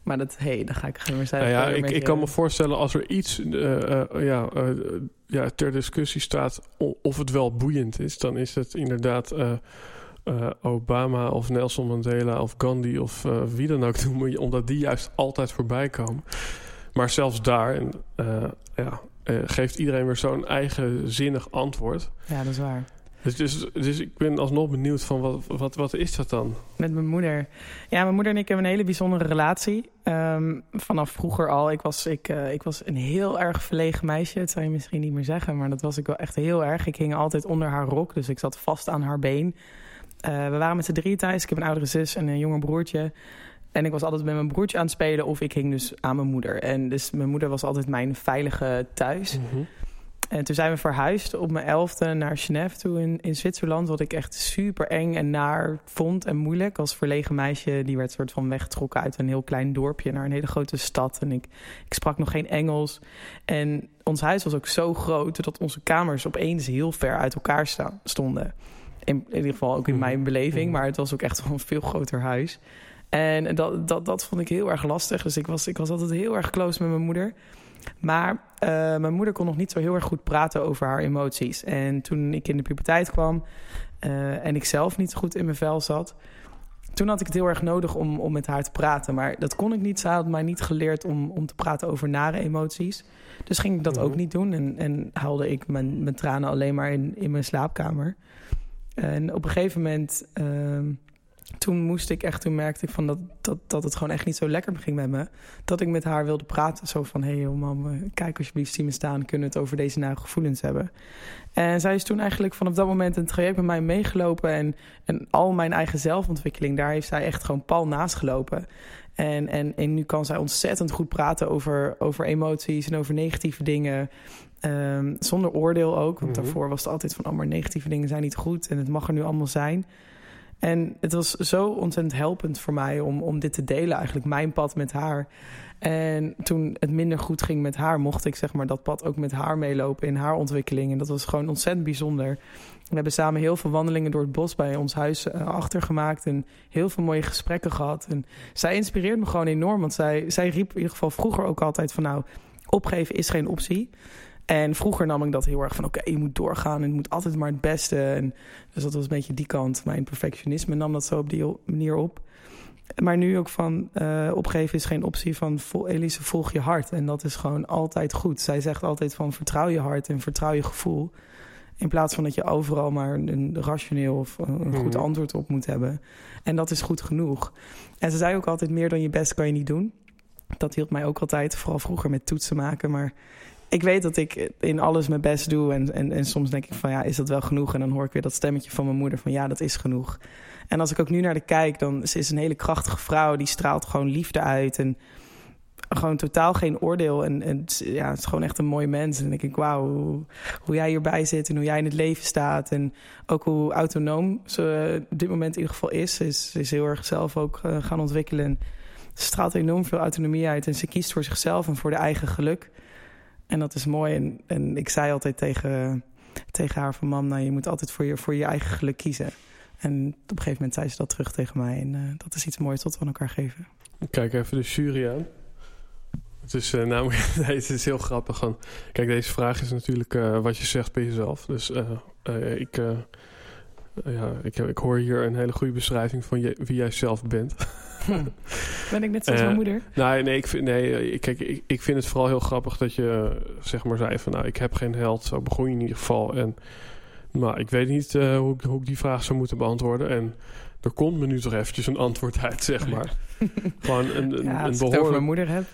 Maar dat, hé, hey, dan ga ik gewoon weer zeggen... Nou ja, ik, ik kan me voorstellen als er iets eh, eh, ja, eh, ja, ter discussie staat of het wel boeiend is, dan is het inderdaad Obama of Nelson Mandela of Gandhi of wie dan ook noemen, omdat die juist altijd voorbij komen. Maar zelfs daar ja, geeft iedereen weer zo'n eigenzinnig antwoord. Ja, dat is waar. Dus, dus, dus ik ben alsnog benieuwd van wat, wat, wat is dat dan? Met mijn moeder. Ja, mijn moeder en ik hebben een hele bijzondere relatie. Ehm, vanaf vroeger al. Ik was, ik, eh, ik was een heel erg verlegen meisje. Dat zou je misschien niet meer zeggen, maar dat was ik wel echt heel erg. Ik hing altijd onder haar rok, dus ik zat vast aan haar been. Eh, we waren met z'n drieën thuis. Ik heb een oudere zus en een jonger broertje. En ik was altijd met mijn broertje aan het spelen of ik hing dus aan mijn moeder. En dus mijn moeder was altijd mijn veilige thuis. En toen zijn we verhuisd op mijn elfde naar Genève toe in, in Zwitserland. Wat ik echt super eng en naar vond en moeilijk. Als verlegen meisje, die werd soort van weggetrokken uit een heel klein dorpje naar een hele grote stad. En ik, ik sprak nog geen Engels. En ons huis was ook zo groot dat onze kamers opeens heel ver uit elkaar sta- stonden. In, in ieder geval ook in mijn beleving, Mhm. maar het was ook echt wel een veel groter huis. En dat, dat, dat vond ik heel erg lastig. Dus ik was, ik was altijd heel erg close met mijn moeder. Maar uh, mijn moeder kon nog niet zo heel erg goed praten over haar emoties. En toen ik in de puberteit kwam uh, en ik zelf niet zo goed in mijn vel zat... toen had ik het heel erg nodig om, om met haar te praten. Maar dat kon ik niet. Ze had mij niet geleerd om, om te praten over nare emoties. Dus ging ik dat ook niet doen. En, en haalde ik mijn, mijn tranen alleen maar in, in mijn slaapkamer. En op een gegeven moment... Uh, toen moest ik echt, toen merkte ik van dat, dat, dat het gewoon echt niet zo lekker ging met me. Dat ik met haar wilde praten. Zo van, hé hey, mam, kijk alsjeblieft, zie me staan. Kunnen we het over deze nare gevoelens hebben? En zij is toen eigenlijk vanaf dat moment een traject met mij meegelopen. En, en al mijn eigen zelfontwikkeling, daar heeft zij echt gewoon pal naast gelopen. En, en, en nu kan zij ontzettend goed praten over, over emoties en over negatieve dingen. Um, zonder oordeel ook. Want mhm. daarvoor was het altijd van... oh, maar negatieve dingen zijn niet goed en het mag er nu allemaal zijn. En het was zo ontzettend helpend voor mij om, om dit te delen, eigenlijk mijn pad met haar. En toen het minder goed ging met haar, mocht ik zeg maar dat pad ook met haar meelopen in haar ontwikkeling. En dat was gewoon ontzettend bijzonder. We hebben samen heel veel wandelingen door het bos bij ons huis uh, achtergemaakt. En heel veel mooie gesprekken gehad. En zij inspireert me gewoon enorm. Want zij, zij riep in ieder geval vroeger ook altijd van nou, opgeven is geen optie. En vroeger nam ik dat heel erg van... oké, je moet doorgaan en het moet altijd maar het beste. En dus dat was een beetje die kant. Mijn perfectionisme nam dat zo op die manier op. Maar nu ook van uh, opgeven is geen optie van... Elise, volg je hart. En dat is gewoon altijd goed. Zij zegt altijd van vertrouw je hart en vertrouw je gevoel. In plaats van dat je overal maar een rationeel of een goed mhm. antwoord op moet hebben. En dat is goed genoeg. En ze zei ook altijd meer dan je best kan je niet doen. Dat hield mij ook altijd, vooral vroeger met toetsen maken. Maar ik weet dat ik in alles mijn best doe. En, en, en soms denk ik van ja, is dat wel genoeg? En dan hoor ik weer dat stemmetje van mijn moeder van ja, dat is genoeg. En als ik ook nu naar de kijk, dan ze is een hele krachtige vrouw. Die straalt gewoon liefde uit. En gewoon totaal geen oordeel. En, en ja, het is gewoon echt een mooi mens. En dan denk ik, wauw, hoe, jij hierbij zit en hoe jij in het leven staat. En ook hoe autonoom ze op dit moment in ieder geval is. Ze is, is heel erg zelf ook uh, gaan ontwikkelen. Ze straalt enorm veel autonomie uit. En ze kiest voor zichzelf en voor de eigen geluk. En dat is mooi. En, ik zei altijd tegen, tegen haar van... mam, nou, je moet altijd voor je, voor je eigen geluk kiezen. En op een gegeven moment zei ze dat terug tegen mij. En uh, dat is iets moois wat we aan elkaar geven. Kijk even de jury aan. Het is, nou, nee, het is heel grappig. Gewoon. Kijk, deze vraag is natuurlijk uh, wat je zegt bij jezelf. Dus ik, ja, ik, ik hoor hier een hele goede beschrijving van je, wie jij zelf bent. Ben ik net zoals mijn moeder? Nee, nee, ik vind, nee kijk, ik, ik vind het vooral heel grappig dat je zeg maar zei van... nou, ik heb geen held, zo begon je in ieder geval. En maar ik weet niet uh, hoe, hoe, ik die vraag zou moeten beantwoorden. En er komt me nu toch eventjes een antwoord uit, zeg maar. Gewoon een, een, ja, een behoorlijk... over mijn moeder heb.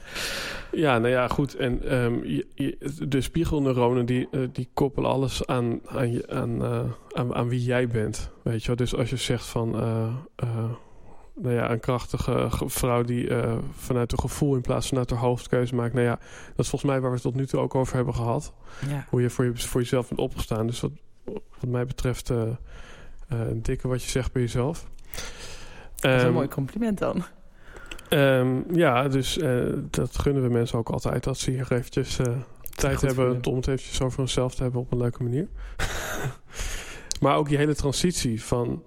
Ja, nou ja, goed. En um, je, de spiegelneuronen die, uh, die koppelen alles aan, aan, je, aan, uh, aan, aan, wie jij bent. Weet je wel? Dus als je zegt van... nou ja, een krachtige vrouw die vanuit een gevoel in plaats van uit haar hoofdkeuze maakt. Nou ja, dat is volgens mij waar we het tot nu toe ook over hebben gehad. Ja. Hoe je voor, je voor jezelf bent opgestaan. Dus wat, wat mij betreft een dikke wat je zegt bij jezelf. Dat is een ehm, mooi compliment dan. Um, ja, dus uh, dat gunnen we mensen ook altijd. Dat ze hier eventjes uh, tijd hebben om het eventjes over onszelf te hebben op een leuke manier. maar ook die hele transitie van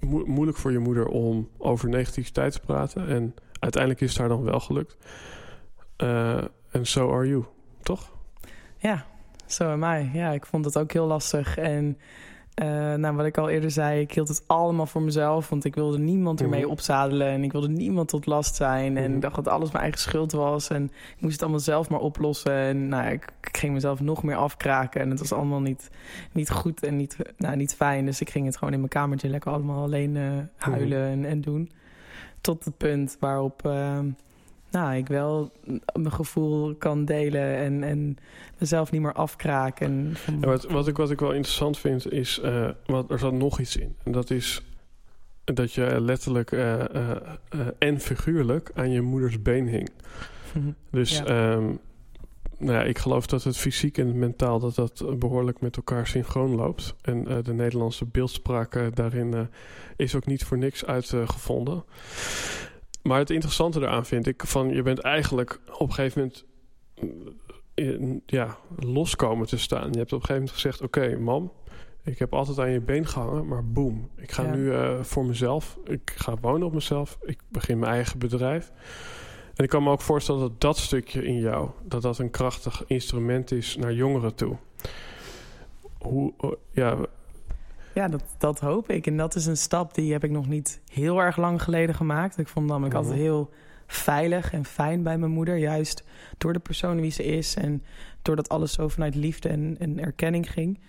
mo moeilijk voor je moeder om over negativiteit te praten. En uiteindelijk is het haar dan wel gelukt. Uh, en so are you, toch? Ja, zo so am I. Ja, ik vond het ook heel lastig. En uh, nou, wat ik al eerder zei, ik hield het allemaal voor mezelf. Want ik wilde niemand ermee mhm. opzadelen. En ik wilde niemand tot last zijn. En mhm. ik dacht dat alles mijn eigen schuld was. En ik moest het allemaal zelf maar oplossen. En nou, ik, ik, ging mezelf nog meer afkraken. En het was allemaal niet, niet goed en niet, nou, niet fijn. Dus ik ging het gewoon in mijn kamertje lekker allemaal alleen uh, huilen en, en, doen. Tot het punt waarop... Uh, nou, ik wel mijn gevoel kan delen en, en mezelf niet meer afkraken. Wat, wat, ik, wat ik wel interessant vind is, uh, wat, er zat nog iets in. En dat is dat je letterlijk uh, uh, en figuurlijk aan je moeders been hing. dus ja. Um, nou ja, ik geloof dat het fysiek en het mentaal dat dat behoorlijk met elkaar synchroon loopt. En de Nederlandse beeldspraak daarin is ook niet voor niks uitgevonden. Maar het interessante eraan vind ik van je bent eigenlijk op een gegeven moment in, ja, loskomen te staan. Je hebt op een gegeven moment gezegd: Oké, mam, Ik heb altijd aan je been gehangen, maar boem. Ik ga Ja. nu eh, voor mezelf. Ik ga wonen op mezelf. Ik begin mijn eigen bedrijf. En ik kan me ook voorstellen dat dat stukje in jou... dat dat een krachtig instrument is naar jongeren toe. Hoe, eh, ja, Ja, dat, dat hoop ik. En dat is een stap die heb ik nog niet heel erg lang geleden gemaakt. Ik vond namelijk Mhm. altijd heel veilig en fijn bij mijn moeder. Juist door de persoon wie ze is. En doordat alles zo vanuit liefde en, en erkenning ging.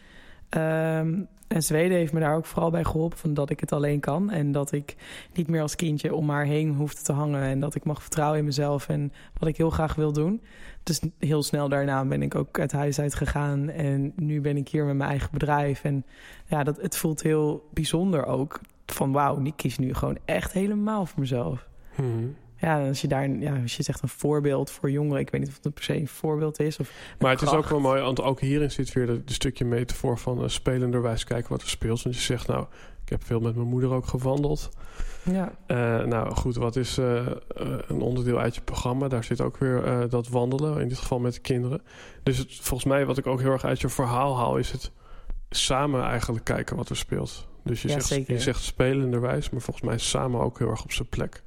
Ehm, en Zweden heeft me daar ook vooral bij geholpen. Van dat ik het alleen kan. En dat ik niet meer als kindje om haar heen hoefde te hangen. En dat ik mag vertrouwen in mezelf. En wat ik heel graag wil doen. Dus heel snel daarna ben ik ook het huis uit gegaan. En nu ben ik hier met mijn eigen bedrijf. En ja, dat, het voelt heel bijzonder ook. Van wauw, ik kies nu gewoon echt helemaal voor mezelf. mhm. Ja, als je daar, ja, als je zegt een voorbeeld voor jongeren, ik weet niet of het per se een voorbeeld is. Of Maar het is ook wel mooi, want ook hierin zit weer de stukje metafoor van uh, spelenderwijs kijken wat er speelt. Want je zegt, nou, ik heb veel met mijn moeder ook gewandeld. Ja, Uh, nou goed, wat is uh, uh, een onderdeel uit je programma? Daar zit ook weer dat wandelen, in dit geval met de kinderen. Dus het, volgens mij, wat ik ook heel erg uit je verhaal haal, is het samen eigenlijk kijken wat er speelt. Dus je, Ja, zegt, zeker. je zegt spelenderwijs, maar volgens mij samen ook heel erg op zijn plek.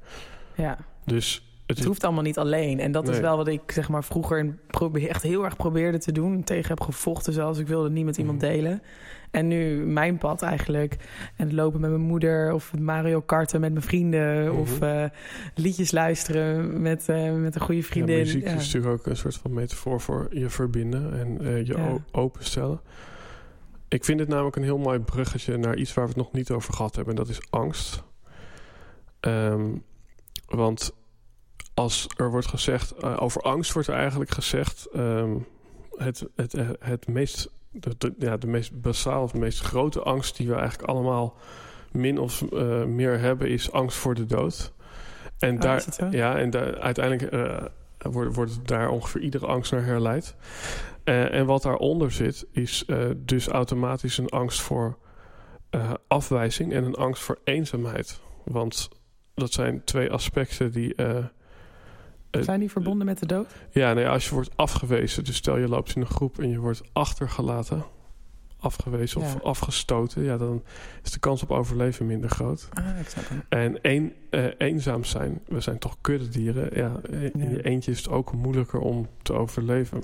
ja. Dus het, Het hoeft allemaal niet alleen. En dat is wel wat ik zeg maar vroeger probeer, echt heel erg probeerde te doen. Tegen heb gevochten zelfs. Ik wilde het niet met iemand Mhm. delen. En nu mijn pad eigenlijk. En het lopen met mijn moeder. Of Mario karten met mijn vrienden. Mhm. Of eh, liedjes luisteren met, eh, met een goede ja, vriendin. muziek Ja. is natuurlijk ook een soort van metafoor voor je verbinden en uh, je Ja. openstellen. Ik vind het namelijk een heel mooi bruggetje naar iets waar we het nog niet over gehad hebben. En dat is angst. Ehm, want als er wordt gezegd, uh, over angst wordt er eigenlijk gezegd, um, het, het, uh, het meest, de, de, ja, de meest basaal of de meest grote angst die we eigenlijk allemaal min of uh, meer hebben, is angst voor de dood. En Oh, daar, het ja, en daar, uiteindelijk uh, wordt, wordt daar ongeveer iedere angst naar herleid. En wat daaronder zit, is dus automatisch een angst voor afwijzing en een angst voor eenzaamheid. Want dat zijn twee aspecten die. Uh, Zijn die verbonden met de dood? Ja, nee, als je wordt afgewezen, dus stel je loopt in een groep en je wordt achtergelaten, afgewezen of Ja. afgestoten, ja, dan is de kans op overleven minder groot. Ah, hem. En een, uh, eenzaam zijn, we zijn toch kuddedieren. Ja, in je eentje is het ook moeilijker om te overleven.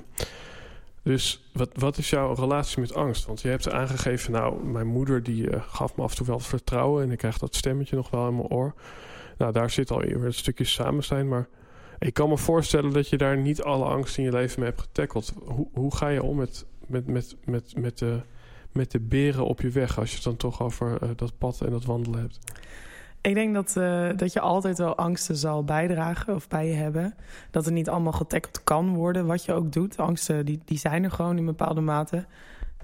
Dus wat, wat is jouw relatie met angst? Want je hebt aangegeven, nou, mijn moeder die uh, gaf me af en toe wel vertrouwen en ik krijg dat stemmetje nog wel in mijn oor. Nou, daar zit al weer een stukje samen zijn, maar ik kan me voorstellen dat je daar niet alle angst in je leven mee hebt getackeld. Hoe, hoe ga je om met, met, met, met, met, de, met de beren op je weg als je het dan toch over uh, dat pad en dat wandelen hebt? Ik denk dat, uh, dat je altijd wel angsten zal bijdragen of bij je hebben. Dat er niet allemaal getackeld kan worden, wat je ook doet. Angsten die, die zijn er gewoon in bepaalde mate.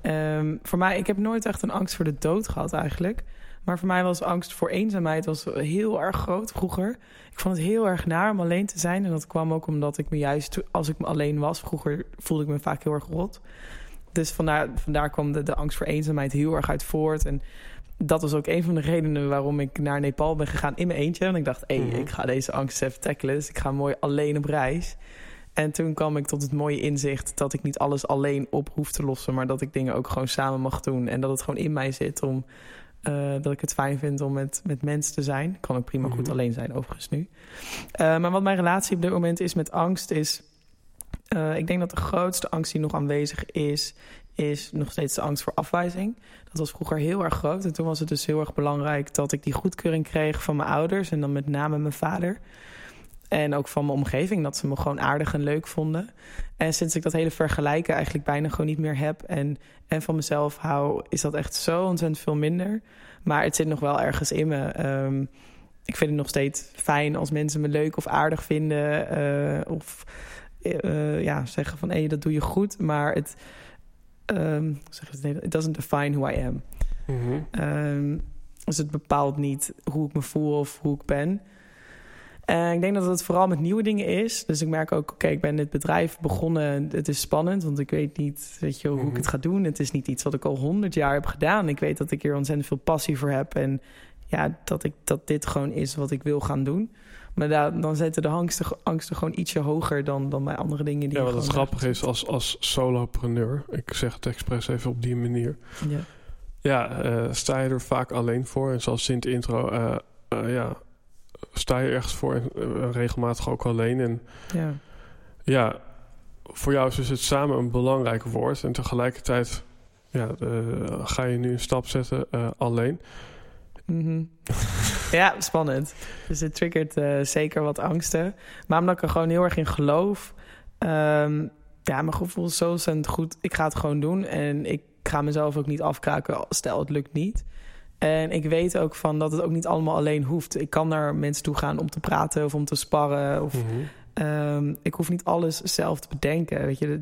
Um, voor mij, ik heb nooit echt een angst voor de dood gehad eigenlijk. Maar voor mij was angst voor eenzaamheid was heel erg groot vroeger. Ik vond het heel erg naar om alleen te zijn. En dat kwam ook omdat ik me juist, als ik me alleen was, vroeger voelde ik me vaak heel erg rot. Dus vandaar, vandaar kwam de, de angst voor eenzaamheid heel erg uit voort. En dat was ook een van de redenen waarom ik naar Nepal ben gegaan in mijn eentje. En ik dacht, hé, hey, Mhm. ik ga deze angst even tackelen. Dus ik ga mooi alleen op reis. En toen kwam ik tot het mooie inzicht dat ik niet alles alleen op hoef te lossen. Maar dat ik dingen ook gewoon samen mag doen. En dat het gewoon in mij zit om... Uh, dat ik het fijn vind om met, met mensen te zijn. Ik kan ook prima goed Mhm. alleen zijn, overigens nu. Uh, maar wat mijn relatie op dit moment is met angst is... Uh, ik denk dat de grootste angst die nog aanwezig is... is nog steeds de angst voor afwijzing. Dat was vroeger heel erg groot. En toen was het dus heel erg belangrijk dat ik die goedkeuring kreeg van mijn ouders. En dan met name mijn vader. En ook van mijn omgeving, dat ze me gewoon aardig en leuk vonden. En sinds ik dat hele vergelijken eigenlijk bijna gewoon niet meer heb... en, en van mezelf hou, is dat echt zo ontzettend veel minder. Maar het zit nog wel ergens in me. Um, ik vind het nog steeds fijn als mensen me leuk of aardig vinden... Uh, of uh, ja, zeggen van, hé, hey, dat doe je goed. Maar het, um, zeg het, it doesn't define who I am. Mm -hmm. um, dus het bepaalt niet hoe ik me voel of hoe ik ben... En ik denk dat het vooral met nieuwe dingen is. Dus ik merk ook, oké, okay, ik ben dit bedrijf begonnen. Het is spannend, want ik weet niet weet je, hoe mm -hmm. ik het ga doen. Het is niet iets wat ik al honderd jaar heb gedaan. Ik weet dat ik hier ontzettend veel passie voor heb. En ja, dat, ik, dat dit gewoon is wat ik wil gaan doen. Maar daar, dan zetten de angsten, angsten gewoon ietsje hoger dan, dan bij andere dingen. Die ja, wat het grappig is als, als solopreneur. Ik zeg het expres even op die manier. Ja. ja, uh, sta je er vaak alleen voor. En zoals in het intro, uh, uh, ja, sta je ergens voor en regelmatig ook alleen. En ja. ja, voor jou is dus het samen een belangrijk woord. En tegelijkertijd ja, ga je nu een stap zetten alleen. Mm -hmm. ja, spannend. Dus het triggert zeker wat angsten. Maar omdat ik er gewoon heel erg in geloof... Um, ja, mijn gevoel is zo ontzettend goed. Ik ga het gewoon doen. En ik ga mezelf ook niet afkraken. Stel, het lukt niet. En ik weet ook van dat het ook niet allemaal alleen hoeft. Ik kan naar mensen toe gaan om te praten of om te sparren. Of, Mhm. um, ik hoef niet alles zelf te bedenken. Weet je,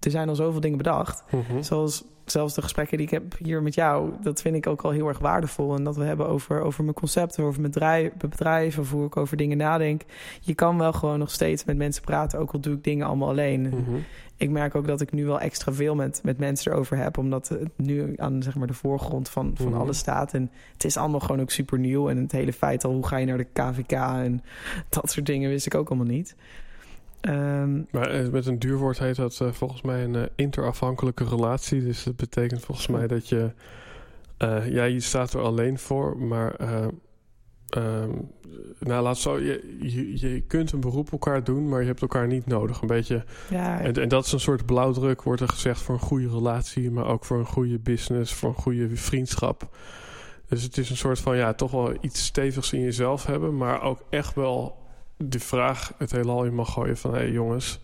er zijn al zoveel dingen bedacht. Mhm. Zoals zelfs de gesprekken die ik heb hier met jou, dat vind ik ook al heel erg waardevol. En dat we hebben over, over mijn concepten, over mijn bedrijf, of hoe ik over dingen nadenk. Je kan wel gewoon nog steeds met mensen praten, ook al doe ik dingen allemaal alleen. Mhm. Ik merk ook dat ik nu wel extra veel met, met mensen erover heb, omdat het nu aan zeg maar, de voorgrond van, van Mhm. alles staat. En het is allemaal gewoon ook super nieuw. En het hele feit al, hoe ga je naar de KVK en dat soort dingen, wist ik ook allemaal niet. Ehm, Maar eh, met een duurwoord heet dat eh, volgens mij een eh, interafhankelijke relatie. Dus dat betekent volgens mij dat je... ja, je staat er alleen voor, maar... eh, ehm, nou, laat zo... Je, je, je kunt een beroep elkaar doen, maar je hebt elkaar niet nodig. Een beetje... ja, En, en dat is een soort blauwdruk, wordt er gezegd, voor een goede relatie... maar ook voor een goede business, voor een goede vriendschap. Dus het is een soort van, ja, toch wel iets stevigs in jezelf hebben... maar ook echt wel de vraag het heelal in mag gooien van... hé hey, jongens,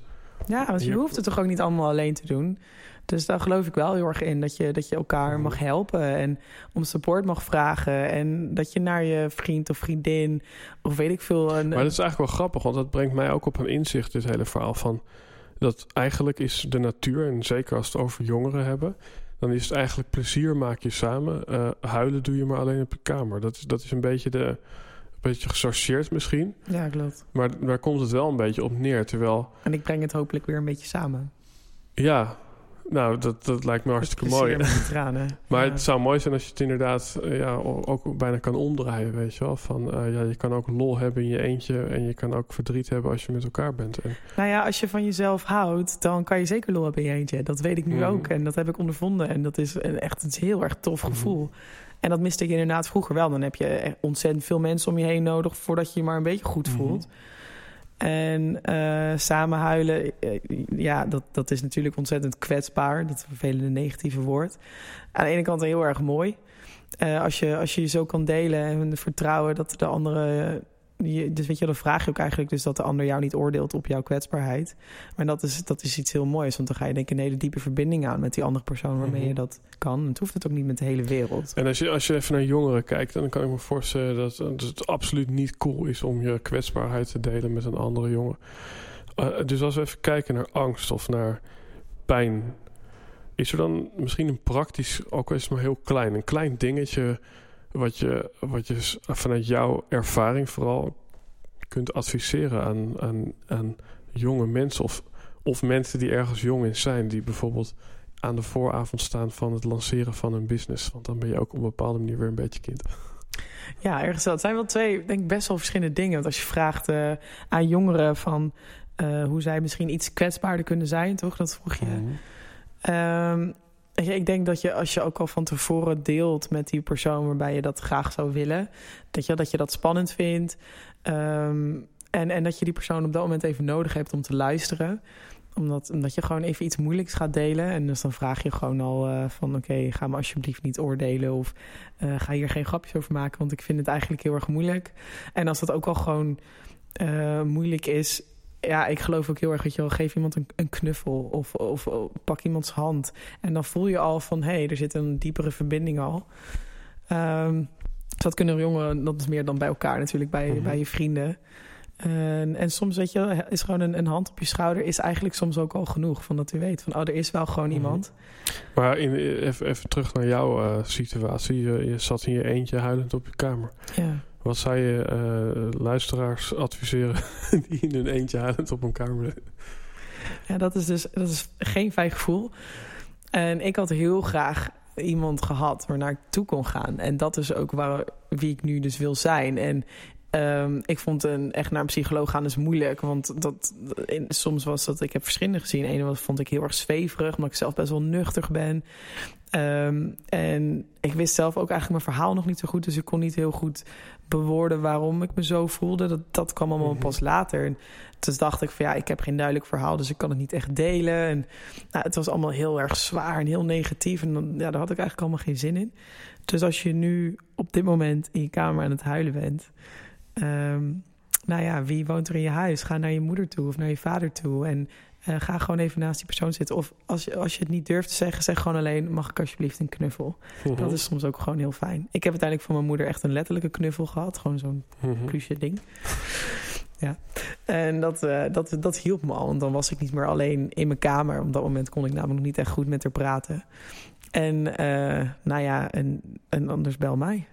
Ja, want je Hier- hoeft het toch ook niet allemaal alleen te doen. Dus daar geloof ik wel heel erg in. Dat je, dat je elkaar mag helpen en om support mag vragen. En dat je naar je vriend of vriendin of weet ik veel... Een, Maar dat is eigenlijk wel grappig, want dat brengt mij ook op een inzicht, dit hele verhaal van dat eigenlijk is de natuur, en zeker als we het over jongeren hebben, dan is het eigenlijk plezier maak je samen. eh, huilen doe je maar alleen op je kamer. Dat is, dat is een beetje de. Beetje gechargeerd misschien. Ja, klopt. Maar daar komt het wel een beetje op neer. Terwijl, En ik breng het hopelijk weer een beetje samen. ja, nou, dat, dat lijkt me hartstikke mooi. tranen. Maar Ja. het zou mooi zijn als je het inderdaad eh, ja, ook bijna kan omdraaien, weet je wel. Van, eh, ja, je kan ook lol hebben in je eentje en je kan ook verdriet hebben als je met elkaar bent. En, Nou ja, als je van jezelf houdt, dan kan je zeker lol hebben in je eentje. Dat weet ik nu Mhm. ook en dat heb ik ondervonden. En dat is een, echt een heel erg tof Mhm. gevoel. En dat miste ik inderdaad vroeger wel. Dan heb je ontzettend veel mensen om je heen nodig... voordat je je maar een beetje goed Mhm. voelt. En eh, samen huilen, eh, ja, dat, dat is natuurlijk ontzettend kwetsbaar. Dat vervelende negatieve woord. Aan de ene kant heel erg mooi. Eh, als, je, als je je zo kan delen en vertrouwen dat de andere... Je, dus weet je, dan vraag je ook eigenlijk dus dat de ander jou niet oordeelt op jouw kwetsbaarheid. Maar dat is, dat is iets heel moois, want dan ga je denk ik een hele diepe verbinding aan met die andere persoon waarmee Mhm. je dat kan. En het hoeft het ook niet met de hele wereld. en als je, als je even naar jongeren kijkt, dan kan ik me voorstellen dat, dat het absoluut niet cool is om je kwetsbaarheid te delen met een andere jongen. Eh, dus als we even kijken naar angst of naar pijn, is er dan misschien een praktisch, ook al is het maar heel klein, een klein dingetje wat je, wat je vanuit jouw ervaring vooral kunt adviseren aan, aan, aan jonge mensen of, of mensen die ergens jong in zijn, die bijvoorbeeld aan de vooravond staan van het lanceren van een business. Want dan ben je ook op een bepaalde manier weer een beetje kind. Ja, ergens wel. Het zijn wel twee, denk ik, best wel verschillende dingen. Want als je vraagt eh, aan jongeren van eh, hoe zij misschien iets kwetsbaarder kunnen zijn, toch? Dat vroeg je. Je, ik denk dat je als je ook al van tevoren deelt met die persoon waarbij je dat graag zou willen, dat je dat, je dat spannend vindt. Ehm, en, en dat je die persoon op dat moment even nodig hebt om te luisteren. Omdat, omdat je gewoon even iets moeilijks gaat delen. En dus dan vraag je gewoon al eh, van oké, ga me alsjeblieft niet oordelen. Of eh, ga hier geen grapjes over maken, want ik vind het eigenlijk heel erg moeilijk. En als dat ook al gewoon eh, moeilijk is, ja, ik geloof ook heel erg dat je wel geef iemand een, een knuffel of, of, of pak iemands hand. En dan voel je al van hé, hey, er zit een diepere verbinding al. Ehm, dus dat kunnen jongeren, dat is meer dan bij elkaar natuurlijk, bij, Mhm. bij je vrienden. En, en soms weet je, is gewoon een, een hand op je schouder is eigenlijk soms ook al genoeg. Van dat u weet van oh, er is wel gewoon Mhm. iemand. Maar in, even, even terug naar jouw eh, situatie. Je, je zat in je eentje huilend op je kamer. Ja. Wat zou je eh, luisteraars adviseren die in hun eentje huilend op een kamer? Ja, dat is dus dat is geen fijn gevoel. En ik had heel graag iemand gehad waarnaar ik toe kon gaan. En dat is ook waar, wie ik nu dus wil zijn. En ehm, ik vond een, echt naar een psycholoog gaan is moeilijk. Want dat, soms was dat, ik heb verschillende gezien. Ene was, vond ik heel erg zweverig, omdat ik zelf best wel nuchter ben. Ehm, en ik wist zelf ook eigenlijk mijn verhaal nog niet zo goed. Dus ik kon niet heel goed bewoorden waarom ik me zo voelde. Dat, dat kwam allemaal mhm. pas later. En dus dacht ik van ja, ik heb geen duidelijk verhaal, dus ik kan het niet echt delen. En nou, het was allemaal heel erg zwaar en heel negatief. En dan, ja, daar had ik eigenlijk allemaal geen zin in. Dus als je nu op dit moment in je kamer aan het huilen bent. Ehm, nou ja, wie woont er in je huis? Ga naar je moeder toe of naar je vader toe. En uh, ga gewoon even naast die persoon zitten. Of als je, als je het niet durft te zeggen, zeg gewoon alleen: mag ik alsjeblieft een knuffel? Mhm. Dat is soms ook gewoon heel fijn. Ik heb uiteindelijk van mijn moeder echt een letterlijke knuffel gehad. Gewoon zo'n mm plusje ding. ja. En dat, uh, dat, dat hielp me al. Want dan was ik niet meer alleen in mijn kamer. Op dat moment kon ik namelijk nog niet echt goed met haar praten. En uh, nou ja, en, en anders bel mij.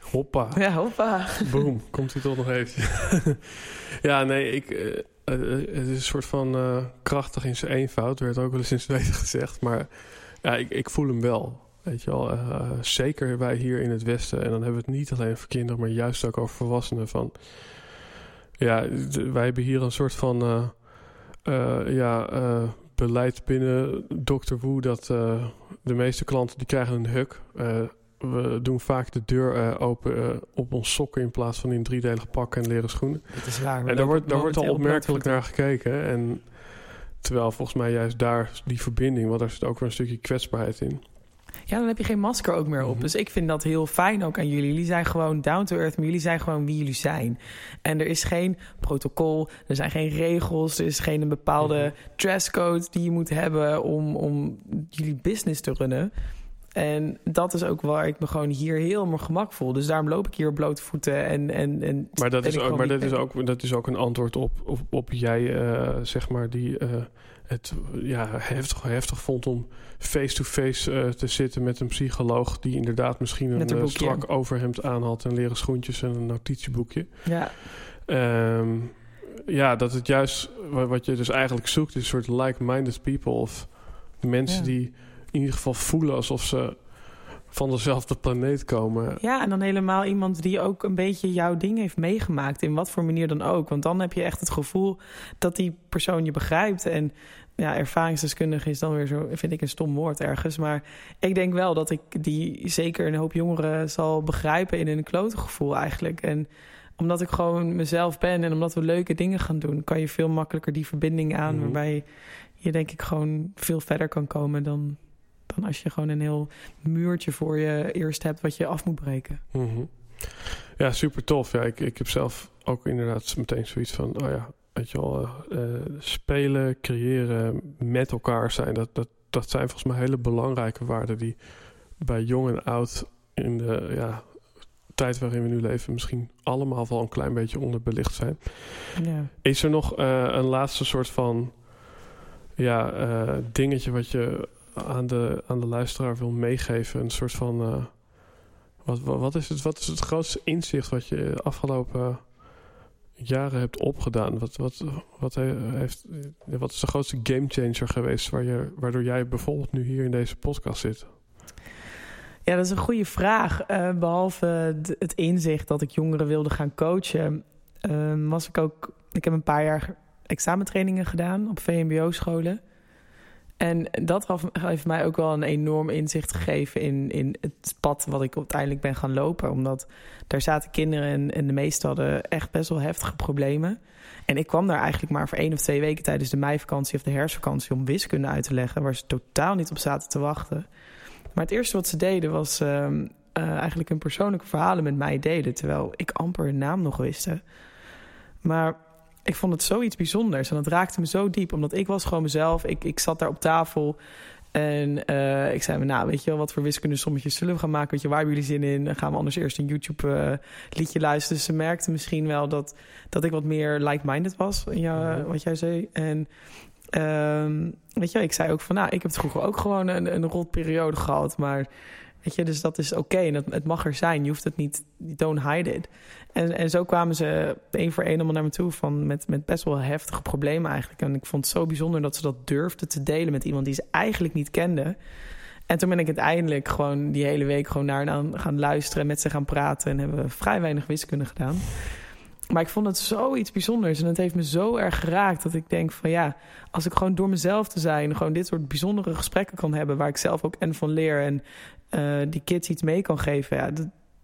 Hoppa. Ja, hoppa. Boom, komt hij toch nog even. ja, nee, ik, uh, het is een soort van uh, krachtig in zijn eenvoud. Werd ook wel eens in Zweden gezegd. Maar ja, ik, ik voel hem wel. Weet je wel, zeker wij hier in het Westen. En dan hebben we het niet alleen over kinderen, maar juist ook over volwassenen. Van, ja, wij hebben hier een soort van ja, beleid binnen Dr. Wu dat de meeste klanten die krijgen een huk we doen vaak de deur uh, open uh, op ons sokken in plaats van in driedelig pak en leren schoenen. Dat is waar. En daar wordt, daar wordt al opmerkelijk naar gekeken. En terwijl volgens mij juist daar die verbinding, want daar zit ook weer een stukje kwetsbaarheid in. Ja, dan heb je geen masker ook meer op. Mhm. Dus ik vind dat heel fijn ook aan jullie. Jullie zijn gewoon down to earth, maar jullie zijn gewoon wie jullie zijn. En er is geen protocol, er zijn geen regels, er is geen bepaalde mm dresscode die je moet hebben om, om jullie business te runnen. En dat is ook waar ik me gewoon hier heel mijn gemak voel. Dus daarom loop ik hier op blote voeten. En, en, en maar dat, is ook, maar dat, is ook, dat is ook een antwoord op, op, op jij, uh, zeg maar, die uh, het ja, heftig, heftig vond om face-to-face -face, uh, te zitten met een psycholoog... die inderdaad misschien een, een strak overhemd aan had... en leren schoentjes en een notitieboekje. Ja. Um, ja, dat het juist wat je dus eigenlijk zoekt... is een soort like-minded people of mensen ja. die in ieder geval voelen alsof ze van dezelfde planeet komen. Ja, en dan helemaal iemand die ook een beetje jouw ding heeft meegemaakt. In wat voor manier dan ook. Want dan heb je echt het gevoel dat die persoon je begrijpt. En ja, ervaringsdeskundige is dan weer zo, vind ik een stom woord ergens. Maar ik denk wel dat ik die zeker een hoop jongeren zal begrijpen in een klote gevoel eigenlijk. En omdat ik gewoon mezelf ben en omdat we leuke dingen gaan doen, kan je veel makkelijker die verbinding aan. Mhm. Waarbij je denk ik gewoon veel verder kan komen dan dan als je gewoon een heel muurtje voor je eerst hebt wat je af moet breken. Mhm. Ja, super tof. Ja, ik, ik heb zelf ook inderdaad meteen zoiets van, oh ja, weet je wel, uh, spelen, creëren, met elkaar zijn. Dat, dat, dat zijn volgens mij hele belangrijke waarden die bij jong en oud in de ja, tijd waarin we nu leven misschien allemaal wel een klein beetje onderbelicht zijn. Ja. Is er nog uh, een laatste soort van ja, dingetje wat je aan de, aan de luisteraar wil meegeven? Een soort van. Uh, wat, wat, is het, wat is het grootste inzicht wat je de afgelopen jaren hebt opgedaan? Wat, wat, wat, heeft, wat is de grootste gamechanger geweest waar je, waardoor jij bijvoorbeeld nu hier in deze podcast zit? Ja, dat is een goede vraag. Uh, behalve het inzicht dat ik jongeren wilde gaan coachen, uh, was ik ook. Ik heb een paar jaar examentrainingen gedaan op VMBO-scholen. En dat heeft mij ook wel een enorm inzicht gegeven in, in het pad wat ik uiteindelijk ben gaan lopen. Omdat daar zaten kinderen en, de meesten hadden echt best wel heftige problemen. En ik kwam daar eigenlijk maar voor één of twee weken tijdens de meivakantie of de herfstvakantie om wiskunde uit te leggen, waar ze totaal niet op zaten te wachten. Maar het eerste wat ze deden was uh, uh, eigenlijk hun persoonlijke verhalen met mij delen, terwijl ik amper hun naam nog wist. Maar ik vond het zoiets bijzonders. En dat raakte me zo diep. Omdat ik was gewoon mezelf. Ik, ik zat daar op tafel. En uh, ik zei me, nou, weet je wel, wat voor wiskunde sommetjes zullen we gaan maken? Weet je, waar hebben jullie zin in? Dan gaan we anders eerst een YouTube-liedje uh, luisteren. Dus ze merkte misschien wel dat, dat ik wat meer like-minded was, in jou, mhm. wat jij zei. En uh, weet je, ik zei ook van, nou, ik heb het vroeger ook gewoon een, een rotperiode gehad. Maar Weet je, dus dat is oké en het, het, mag er zijn. Je hoeft het niet, don't hide it. En, en zo kwamen ze één voor één allemaal naar me toe van met, met best wel heftige problemen eigenlijk. En ik vond het zo bijzonder dat ze dat durfden te delen met iemand die ze eigenlijk niet kende. En toen ben ik uiteindelijk gewoon die hele week gewoon naar gaan luisteren en met ze gaan praten. En hebben we vrij weinig wiskunde gedaan. maar ik vond het zoiets bijzonders. En het heeft me zo erg geraakt dat ik denk van ja, als ik gewoon door mezelf te zijn, gewoon dit soort bijzondere gesprekken kan hebben, waar ik zelf ook en van leer en uh, die kids iets mee kan geven. Ja,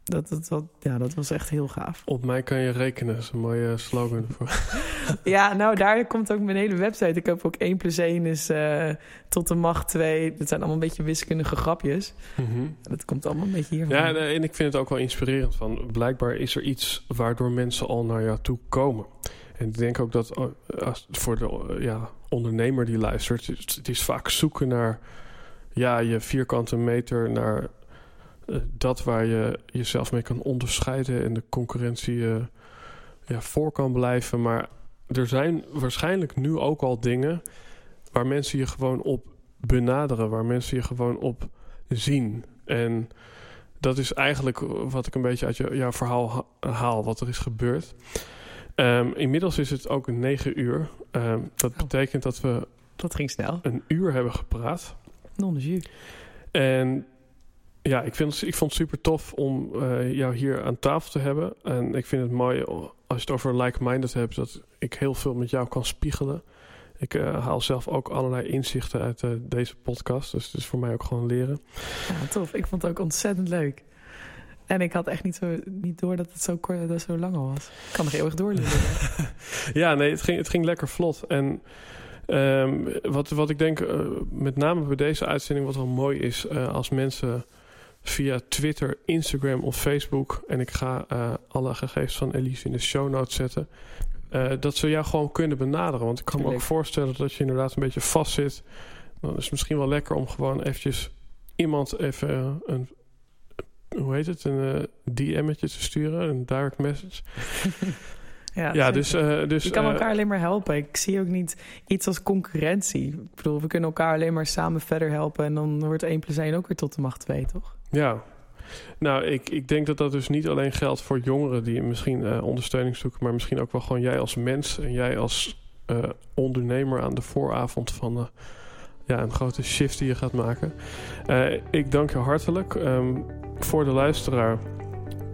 dat, dat, dat, ja, dat was echt heel gaaf. Op mij kan je rekenen, dat is een mooie slogan. Voor. ja, nou daar komt ook mijn hele website. Ik heb ook 1 plus 1 is uh, tot de macht 2. Dat zijn allemaal een beetje wiskundige grapjes. Mm -hmm. Dat komt allemaal een beetje hier. Ja, en ik vind het ook wel inspirerend. Van, blijkbaar is er iets waardoor mensen al naar jou toe komen. En ik denk ook dat oh, als, voor de ja, ondernemer die luistert... het is vaak zoeken naar ja, je vierkante meter... naar eh, dat waar je jezelf mee kan onderscheiden en de concurrentie uh, ja, voor kan blijven. Maar er zijn waarschijnlijk nu ook al dingen waar mensen je gewoon op benaderen, waar mensen je gewoon op zien. En dat is eigenlijk wat ik een beetje uit jouw verhaal haal, wat er is gebeurd. Um, inmiddels is het ook negen uur. Um, dat oh. betekent dat we. Dat ging snel. Een uur hebben gepraat. Non de En ja, ik, vind, ik vond het super tof om uh, jou hier aan tafel te hebben. En ik vind het mooi als je het over like-minded hebt, dat ik heel veel met jou kan spiegelen. Ik uh, haal zelf ook allerlei inzichten uit uh, deze podcast. Dus het is voor mij ook gewoon leren. Ja, tof. Ik vond het ook ontzettend leuk. En ik had echt niet, zo, niet door dat het zo, kort, dat zo lang al was. Ik kan nog heel erg doorleren. ja, nee, het ging, het ging lekker vlot. En um, wat, wat ik denk, uh, met name bij deze uitzending, wat wel mooi is, als mensen via Twitter, Instagram of Facebook. En ik ga uh, alle gegevens van Elise in de show notes zetten. Uh, dat ze jou gewoon kunnen benaderen. Want ik kan me ook voorstellen dat je inderdaad een beetje vast zit. Dan is het misschien wel lekker om gewoon eventjes iemand even een, hoe heet het, een uh, DM'tje te sturen, een direct message. Ja, ja dus, uh, dus... Je kan elkaar alleen maar helpen. Ik zie ook niet iets als concurrentie. Ik bedoel, we kunnen elkaar alleen maar samen verder helpen... en dan wordt 1 plus 1 ook weer tot de macht 2, toch? Ja. Nou, ik, ik denk dat dat dus niet alleen geldt voor jongeren... die misschien uh, ondersteuning zoeken... maar misschien ook wel gewoon jij als mens... en jij als uh, ondernemer aan de vooravond van... Uh, ja, een grote shift die je gaat maken. ik dank je hartelijk. Um, voor de luisteraar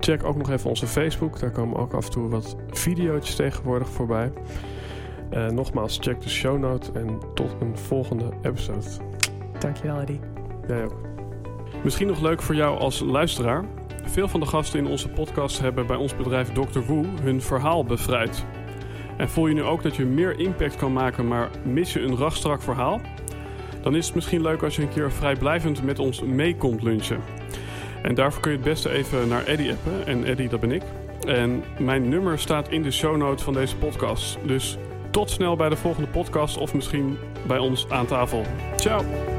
Check ook nog even onze Facebook. Daar komen ook af en toe wat video's tegenwoordig voorbij. Nogmaals, check de show notes en tot een volgende episode. Dankjewel, Eddie. Jij ook. Misschien nog leuk voor jou als luisteraar. Veel van de gasten in onze podcast hebben bij ons bedrijf Dr. Woe hun verhaal bevrijd. En voel je nu ook dat je meer impact kan maken, maar mis je een rachtstrak verhaal? Dan is het misschien leuk als je een keer vrijblijvend met ons mee komt lunchen. En daarvoor kun je het beste even naar Eddie appen. En Eddie, dat ben ik. En mijn nummer staat in de show notes van deze podcast. Dus tot snel bij de volgende podcast of misschien bij ons aan tafel. Ciao!